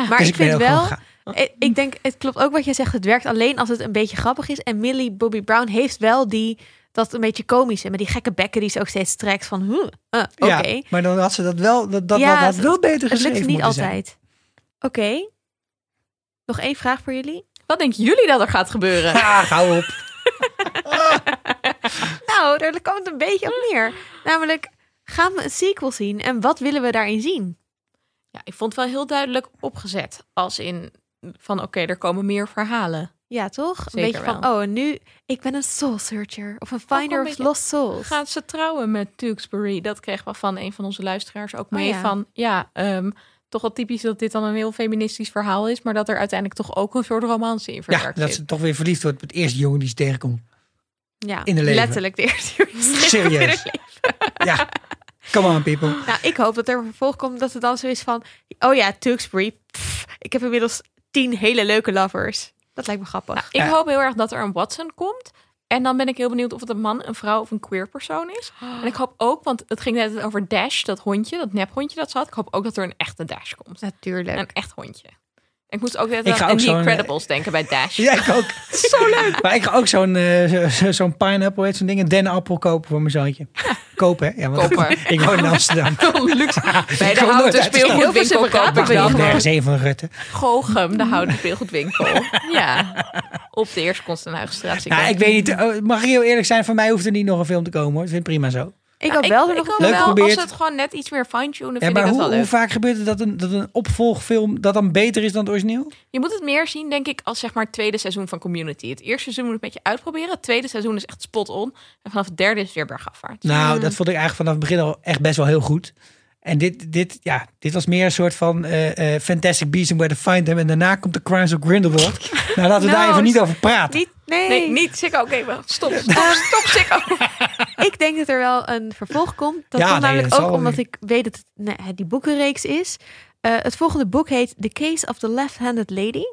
Ja. Maar Dus ik vind wel, gegaan. ik, ik denk, het klopt ook wat jij zegt. Het werkt alleen als het een beetje grappig is. En Millie Bobby Brown heeft wel die, dat een beetje komische. Met die gekke bekken die ze ook steeds trekt van, huh, uh, oké. Ja, maar dan had ze dat wel, dat, dat Ja, had het- wel beter Het geschreven lukt niet altijd. Oké. Nog één vraag voor jullie. Wat denken jullie dat er gaat gebeuren? Ah, hou op. [laughs] Nou, daar komt het een beetje op neer. Namelijk, gaan we een sequel zien? En wat willen we daarin zien? Ja, ik vond het wel heel duidelijk opgezet. Als in van oké, er komen meer verhalen. Ja, toch? Een beetje van, oh, en nu, ik ben een soul searcher. Of een finder of lost souls. Gaan ze trouwen met Tewksbury? Dat kregen we van een van onze luisteraars ook mee. Oh ja. Van ja, ehm, toch wel typisch dat dit dan een heel feministisch verhaal is. Maar dat er uiteindelijk toch ook een soort romance in Ja, verwerkt dat zit. ze toch weer verliefd wordt op het eerste jongen die ze tegenkomt. Ja, in de leven. letterlijk de eerste. Serieus. Ja, come on people. Nou, ik hoop dat er een vervolg komt dat het dan zo is van... Oh ja, Tewksbury. pff, ik heb inmiddels tien hele leuke lovers. Dat lijkt me grappig. Nou, ik Ja. hoop heel erg dat er een Watson komt. En dan ben ik heel benieuwd of het een man, een vrouw of een queer persoon is. En ik hoop ook, want het ging net over Dash, dat hondje, dat nephondje dat zat. Ik hoop ook dat er een echte Dash komt. Natuurlijk. Een echt hondje. Ik moest ook net Ik ga aan ook The zo'n, Incredibles denken bij Dash. [laughs] Ja, ik ook. [laughs] Zo leuk. Maar ik ga ook zo'n eh, zo- zo- zo'n pineapple, heet zo'n ding, een dennenappel kopen voor mijn zoontje. [laughs] Kopen, hè? Ja, want Kopen. ik woon in Amsterdam. Luxe. Bij de houten speelgoedwinkel ik we gewoon Nergens een van Rutte. Gochem, de houten speelgoedwinkel. Ja, op de Eerste Konstenhuigenstraat. Nou, ik weet niet, oh, mag ik heel eerlijk zijn, van mij hoeft er niet nog een film te komen hoor. Ik vind het prima zo. Ik wel dat er nog ik hoop Leuk wel, geprobeerd. als het gewoon net iets meer fine-tunen, Ja, maar ik dat hoe, wel hoe vaak gebeurt het dat een, dat een opvolgfilm dat dan beter is dan het origineel? Je moet het meer zien, denk ik, als zeg maar het tweede seizoen van Community. Het eerste seizoen moet een beetje uitproberen. Het tweede seizoen is echt spot on. En vanaf het derde is het weer bergafwaarts. Nou, dat vond ik eigenlijk vanaf het begin al echt best wel heel goed. En dit, dit, ja, dit was meer een soort van eh, eh, Fantastic Beasts and Where to Find Them. En daarna komt The Crimes of Grindelwald. [laughs] nou, laten we daar Nou, even niet over praten. Niet, nee. Nee, niet Sikko. Oké, wel. stop, [laughs] stop, stop, Sikko. [laughs] Ik denk dat er wel een vervolg komt. Dat Ja, komt nee, namelijk dat ook omdat ik weet dat het nee, die boekenreeks is. Eh, het volgende boek heet The Case of the Left-Handed Lady.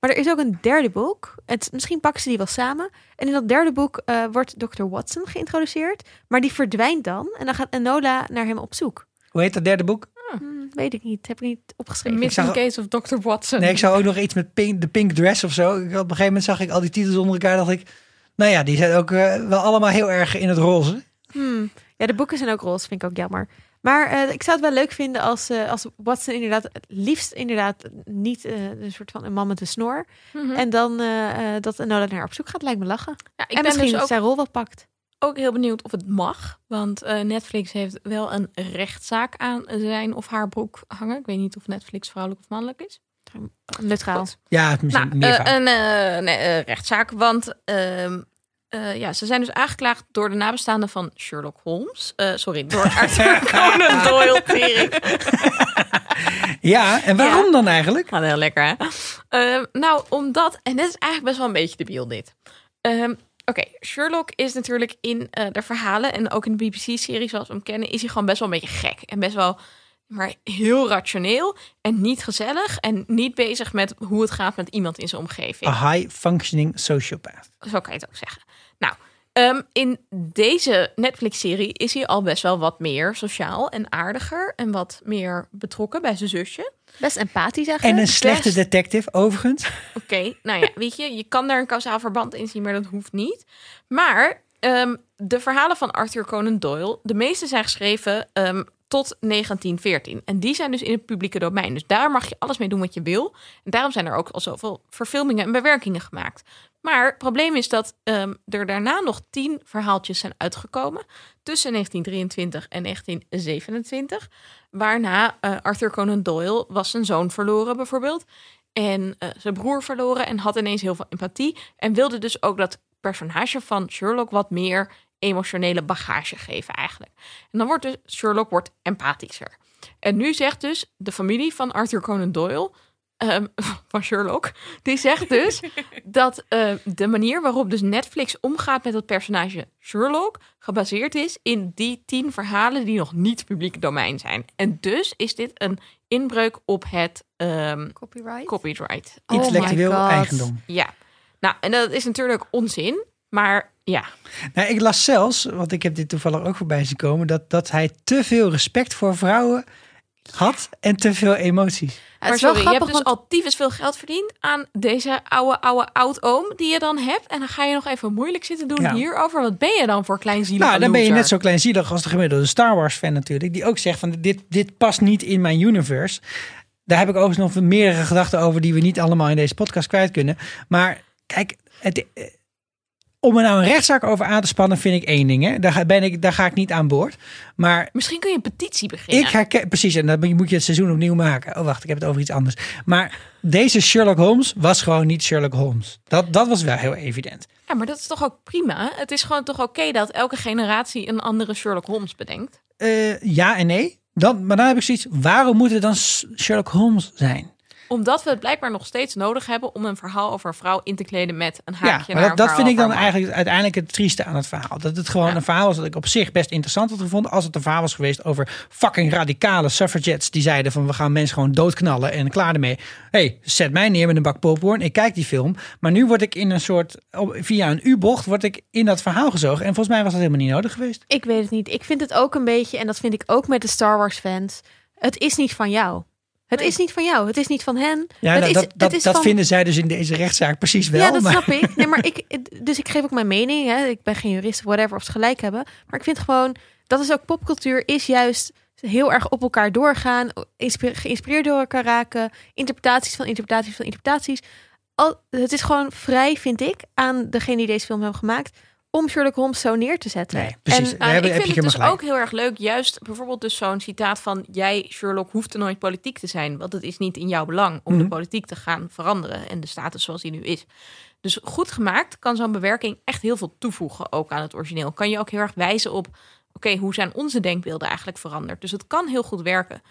Maar er is ook een derde boek. Het, misschien pakken ze die wel samen. En in dat derde boek eh, wordt Dr. Watson geïntroduceerd. Maar die verdwijnt dan. En dan gaat Enola naar hem op zoek. Hoe heet dat derde boek? Hm, weet ik niet. Heb ik niet opgeschreven. Missing zag- Case of Dr. Watson. Nee, ik zou ook nog iets met pink, de Pink Dress of zo. Ik, op een gegeven moment zag ik al die titels onder elkaar. dacht ik, nou ja, die zijn ook eh, wel allemaal heel erg in het roze. Hmm. Ja, de boeken zijn ook roze, vind ik ook jammer. Maar eh, ik zou het wel leuk vinden als, eh, als Watson inderdaad, het liefst inderdaad niet een soort van een man met een snor. Mhm. En dan eh, eh, dat Enola naar haar op zoek gaat, lijkt me lachen. Ja, ik en ben misschien dus ook, zijn rol wat pakt. Ook heel benieuwd of het mag. Want eh, Netflix heeft wel een rechtszaak aan zijn of haar broek hangen. Ik weet niet of Netflix vrouwelijk of mannelijk is. Neutraal. Goed. Ja, misschien Nou, meer eh, een eh, nee, rechtszaak, want ehm, eh, ja, ze zijn dus aangeklaagd door de nabestaanden van Sherlock Holmes. Sorry, door [laughs] Arthur Conan Doyle. [laughs] Ja, en waarom dan eigenlijk? Gaat heel lekker, hè? Ehm, nou, omdat... En dit is eigenlijk best wel een beetje debiel, dit. Oké, Sherlock is natuurlijk in eh, de verhalen... en ook in de BBC-serie zoals we hem kennen... is hij gewoon best wel een beetje gek. En best wel maar heel rationeel en niet gezellig... en niet bezig met hoe het gaat met iemand in zijn omgeving. A high-functioning sociopath. Zo kan je het ook zeggen. Nou, ehm, in deze Netflix-serie is hij al best wel wat meer sociaal en aardiger... en wat meer betrokken bij zijn zusje. Best empathisch En eigenlijk. een slechte best- detective, overigens. [laughs] Oké, nou ja, weet je, je kan daar een kausaal verband in zien, maar dat hoeft niet. Maar ehm, de verhalen van Arthur Conan Doyle, de meeste zijn geschreven ehm, tot 1914. En die zijn dus in het publieke domein. Dus daar mag je alles mee doen wat je wil. En daarom zijn er ook al zoveel verfilmingen en bewerkingen gemaakt. Maar het probleem is dat ehm, er daarna nog tien verhaaltjes zijn uitgekomen. Tussen 1923 en 1927. Waarna eh, Arthur Conan Doyle was zijn zoon verloren bijvoorbeeld. En eh, zijn broer verloren en had ineens heel veel empathie. En wilde dus ook dat personage van Sherlock wat meer emotionele bagage geven eigenlijk. En dan wordt dus Sherlock wordt empathischer. En nu zegt dus de familie van Arthur Conan Doyle, ehm, [laughs] van Sherlock, die zegt dus [laughs] dat eh, de manier waarop dus Netflix omgaat met het personage Sherlock gebaseerd is in die tien verhalen die nog niet publiek domein zijn. En dus is dit een inbreuk op het ehm, Copyright? copyright. Oh Intellectueel God. eigendom. Ja, nou en dat is natuurlijk onzin, maar ja. Nou, ik las zelfs, want ik heb dit toevallig ook voorbij zien komen, dat, dat hij te veel respect voor vrouwen had en te veel emoties. Het Maar is wel sorry, je hebt grappig, dus want al tyfus veel geld verdiend aan deze oude, oude oud-oom die je dan hebt. En dan ga je nog even moeilijk zitten doen Ja. hierover. Wat ben je dan voor kleinzielige Nou, dan ben je net zo kleinzielig als de gemiddelde Star Wars fan natuurlijk. Die ook zegt van dit, dit past niet in mijn universe. Daar heb ik overigens nog meerdere gedachten over die we niet allemaal in deze podcast kwijt kunnen. Maar kijk, het, om er nou een rechtszaak over aan te spannen vind ik één ding. Hè. Daar, ga- ben ik, daar ga ik niet aan boord. Maar Misschien kun je een petitie beginnen. ik herken, precies, en dan moet je het seizoen opnieuw maken. Oh wacht, ik heb het over iets anders. Maar deze Sherlock Holmes was gewoon niet Sherlock Holmes. Dat, dat was wel heel evident. Ja, maar dat is toch ook prima? Het is gewoon toch oké dat elke generatie een andere Sherlock Holmes bedenkt? Eh, ja en nee. Dan, maar dan heb ik zoiets, waarom moet het dan Sherlock Holmes zijn? Omdat we het blijkbaar nog steeds nodig hebben om een verhaal over een vrouw in te kleden met een haakje Ja, naar maar dat, een dat vind ik dan eigenlijk uiteindelijk het trieste aan het verhaal. Dat het gewoon Ja. een verhaal was dat ik op zich best interessant had gevonden. Als het een verhaal was geweest over fucking radicale suffragettes. Die zeiden van we gaan mensen gewoon doodknallen en klaar ermee. hey, zet mij neer met een bak popcorn. Ik kijk die film. Maar nu word ik in een soort, via een U-bocht word ik in dat verhaal gezogen. En volgens mij was dat helemaal niet nodig geweest. ik weet het niet. Ik vind het ook een beetje, en dat vind ik ook met de Star Wars fans. Het is niet van jou. Het Nee. is niet van jou. Het is niet van hen. Ja, het dat, is, dat, het dat, is dat van- vinden zij dus in deze rechtszaak precies wel. ja, dat maar, snap ik. Nee, maar ik. Dus ik geef ook mijn mening. Hè. Ik ben geen jurist, whatever, of ze gelijk hebben. Maar ik vind gewoon, dat is ook popcultuur, is juist heel erg op elkaar doorgaan, geïnspireerd door elkaar raken, interpretaties van interpretaties van interpretaties. Al, het is gewoon vrij, vind ik, aan degene die deze film hebben gemaakt, om Sherlock Holmes zo neer te zetten. Nee, precies. En, heb- ik vind je het dus ook heel erg leuk, juist bijvoorbeeld dus zo'n citaat van jij Sherlock hoeft er nooit politiek te zijn, want het is niet in jouw belang om Mhm. de politiek te gaan veranderen en de status zoals die nu is. Dus goed gemaakt kan zo'n bewerking echt heel veel toevoegen ook aan het origineel. Kan je ook heel erg wijzen op, oké, hoe zijn onze denkbeelden eigenlijk veranderd? Dus het kan heel goed werken.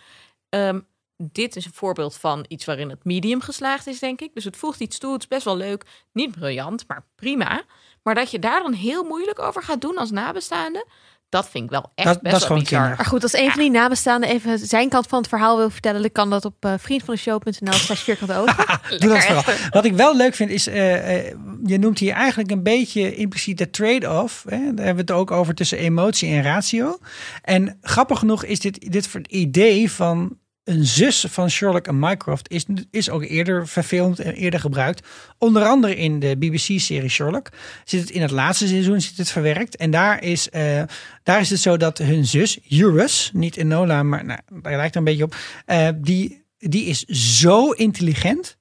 Ehm, dit is een voorbeeld van iets waarin het medium geslaagd is, denk ik. Dus het voegt iets toe, het is best wel leuk. Niet briljant, maar prima. Maar dat je daar dan heel moeilijk over gaat doen als nabestaande, dat vind ik wel echt Dat- best dat is wel bizar. Maar goed, als een van die nabestaanden even zijn kant van het verhaal wil vertellen, dan kan dat op uh, vriendvandeshow.nl slash vierkante ogen. [laughs] Doe dat vooral. Wat ik wel leuk vind is, eh, eh, je noemt hier eigenlijk een beetje impliciet de trade-off. Hè? Daar hebben we het ook over tussen emotie en ratio. En grappig genoeg is dit, dit voor het idee van een zus van Sherlock en Mycroft is, is ook eerder verfilmd en eerder gebruikt. Onder andere in de BBC-serie Sherlock. Zit het in het laatste seizoen zit het verwerkt. En daar is, eh, daar is het zo dat hun zus, Eurus, niet Enola, maar nou, daar lijkt een beetje op. eh, die, die is zo intelligent.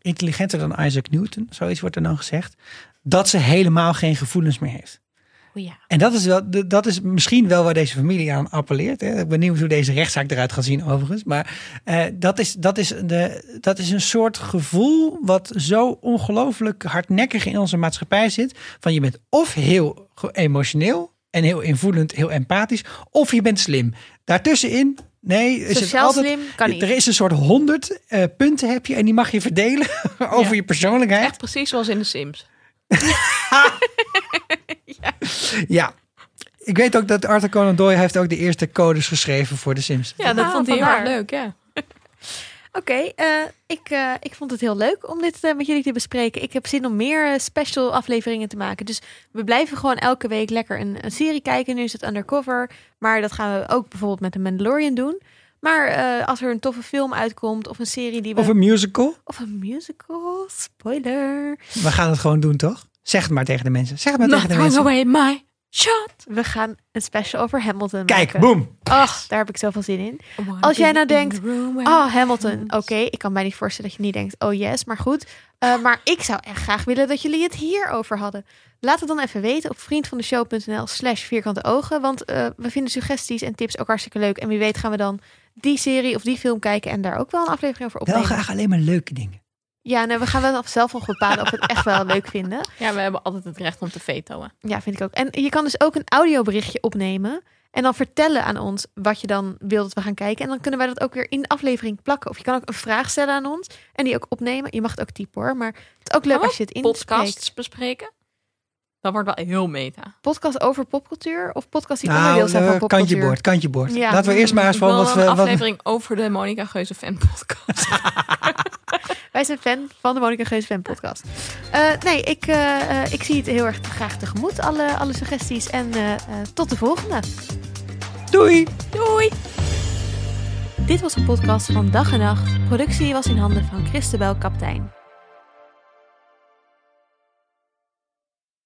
Intelligenter dan Isaac Newton, zoiets wordt er dan gezegd. Dat ze helemaal geen gevoelens meer heeft. Ja. En dat is, wel, dat is misschien wel waar deze familie aan appelleert. Hè. Ik ben benieuwd hoe deze rechtszaak eruit gaat zien overigens. Maar eh, dat, is, dat, is de, dat is een soort gevoel wat zo ongelooflijk hardnekkig in onze maatschappij zit. Van je bent of heel emotioneel en heel invoelend, heel empathisch. Of je bent slim. Daartussenin, nee. Is het altijd, slim kan niet. Er is een soort honderd eh, punten heb je en die mag je verdelen [laughs] over Ja. je persoonlijkheid. Echt precies zoals in de Sims. Ja. Ik weet ook dat Arthur Conan Doyle heeft ook de eerste codes geschreven voor de Sims. Ja, dat Ah, vond hij heel erg leuk, ja. [laughs] Oké, eh, ik, eh, ik vond het heel leuk om dit eh, met jullie te bespreken. Ik heb zin om meer special afleveringen te maken. Dus we blijven gewoon elke week lekker een, een serie kijken. Nu is het Undercover. Maar dat gaan we ook bijvoorbeeld met de Mandalorian doen. Maar eh, als er een toffe film uitkomt of een serie die we... Of een musical. of een musical, spoiler. We gaan het gewoon doen, toch? Zeg het maar tegen de mensen. Zeg het maar Not tegen de mensen. away my Shot. We gaan een special over Hamilton Kijk, maken. boom. Ach, daar heb ik zoveel zin in. Als jij nou denkt, Oh, Hamilton. Oké, ik kan mij niet voorstellen dat je niet denkt, oh yes, maar goed. Eh, maar ik zou echt graag willen dat jullie het hierover hadden. Laat het dan even weten op vriendvandeshow.nl slash vierkante ogen. Want eh, we vinden suggesties en tips ook hartstikke leuk. En wie weet gaan we dan die serie of die film kijken en daar ook wel een aflevering over Wel opnemen. graag alleen maar leuke dingen. Ja, nee, we gaan wel zelf nog bepalen of we het echt wel [laughs] leuk vinden. Ja, we hebben altijd het recht om te vetoen. Ja, vind ik ook. En je kan dus ook een audioberichtje opnemen. En dan vertellen aan ons wat je dan wil dat we gaan kijken. En dan kunnen wij dat ook weer in de aflevering plakken. Of je kan ook een vraag stellen aan ons. En die ook opnemen. Je mag het ook typen hoor. Maar het is ook leuk we als je het in Podcasts bespreken. Dat wordt wel heel meta. Podcast over popcultuur. Of podcast die Nou, onderdeel zijn van eh, popcultuur. kantje boord, kantje boord. Ja. Laten we eerst maar eens van een we... Wat, aflevering over de Monica Geuze fan podcast. [laughs] [laughs] Wij zijn fan van de Monica Geus fan podcast. Eh, nee, ik, eh, eh, ik zie het heel erg graag tegemoet. Alle, alle suggesties. En eh, eh, tot de volgende. Doei! Doei! Dit was een podcast van Dag en Nacht. Productie was in handen van Christabel Kaptein.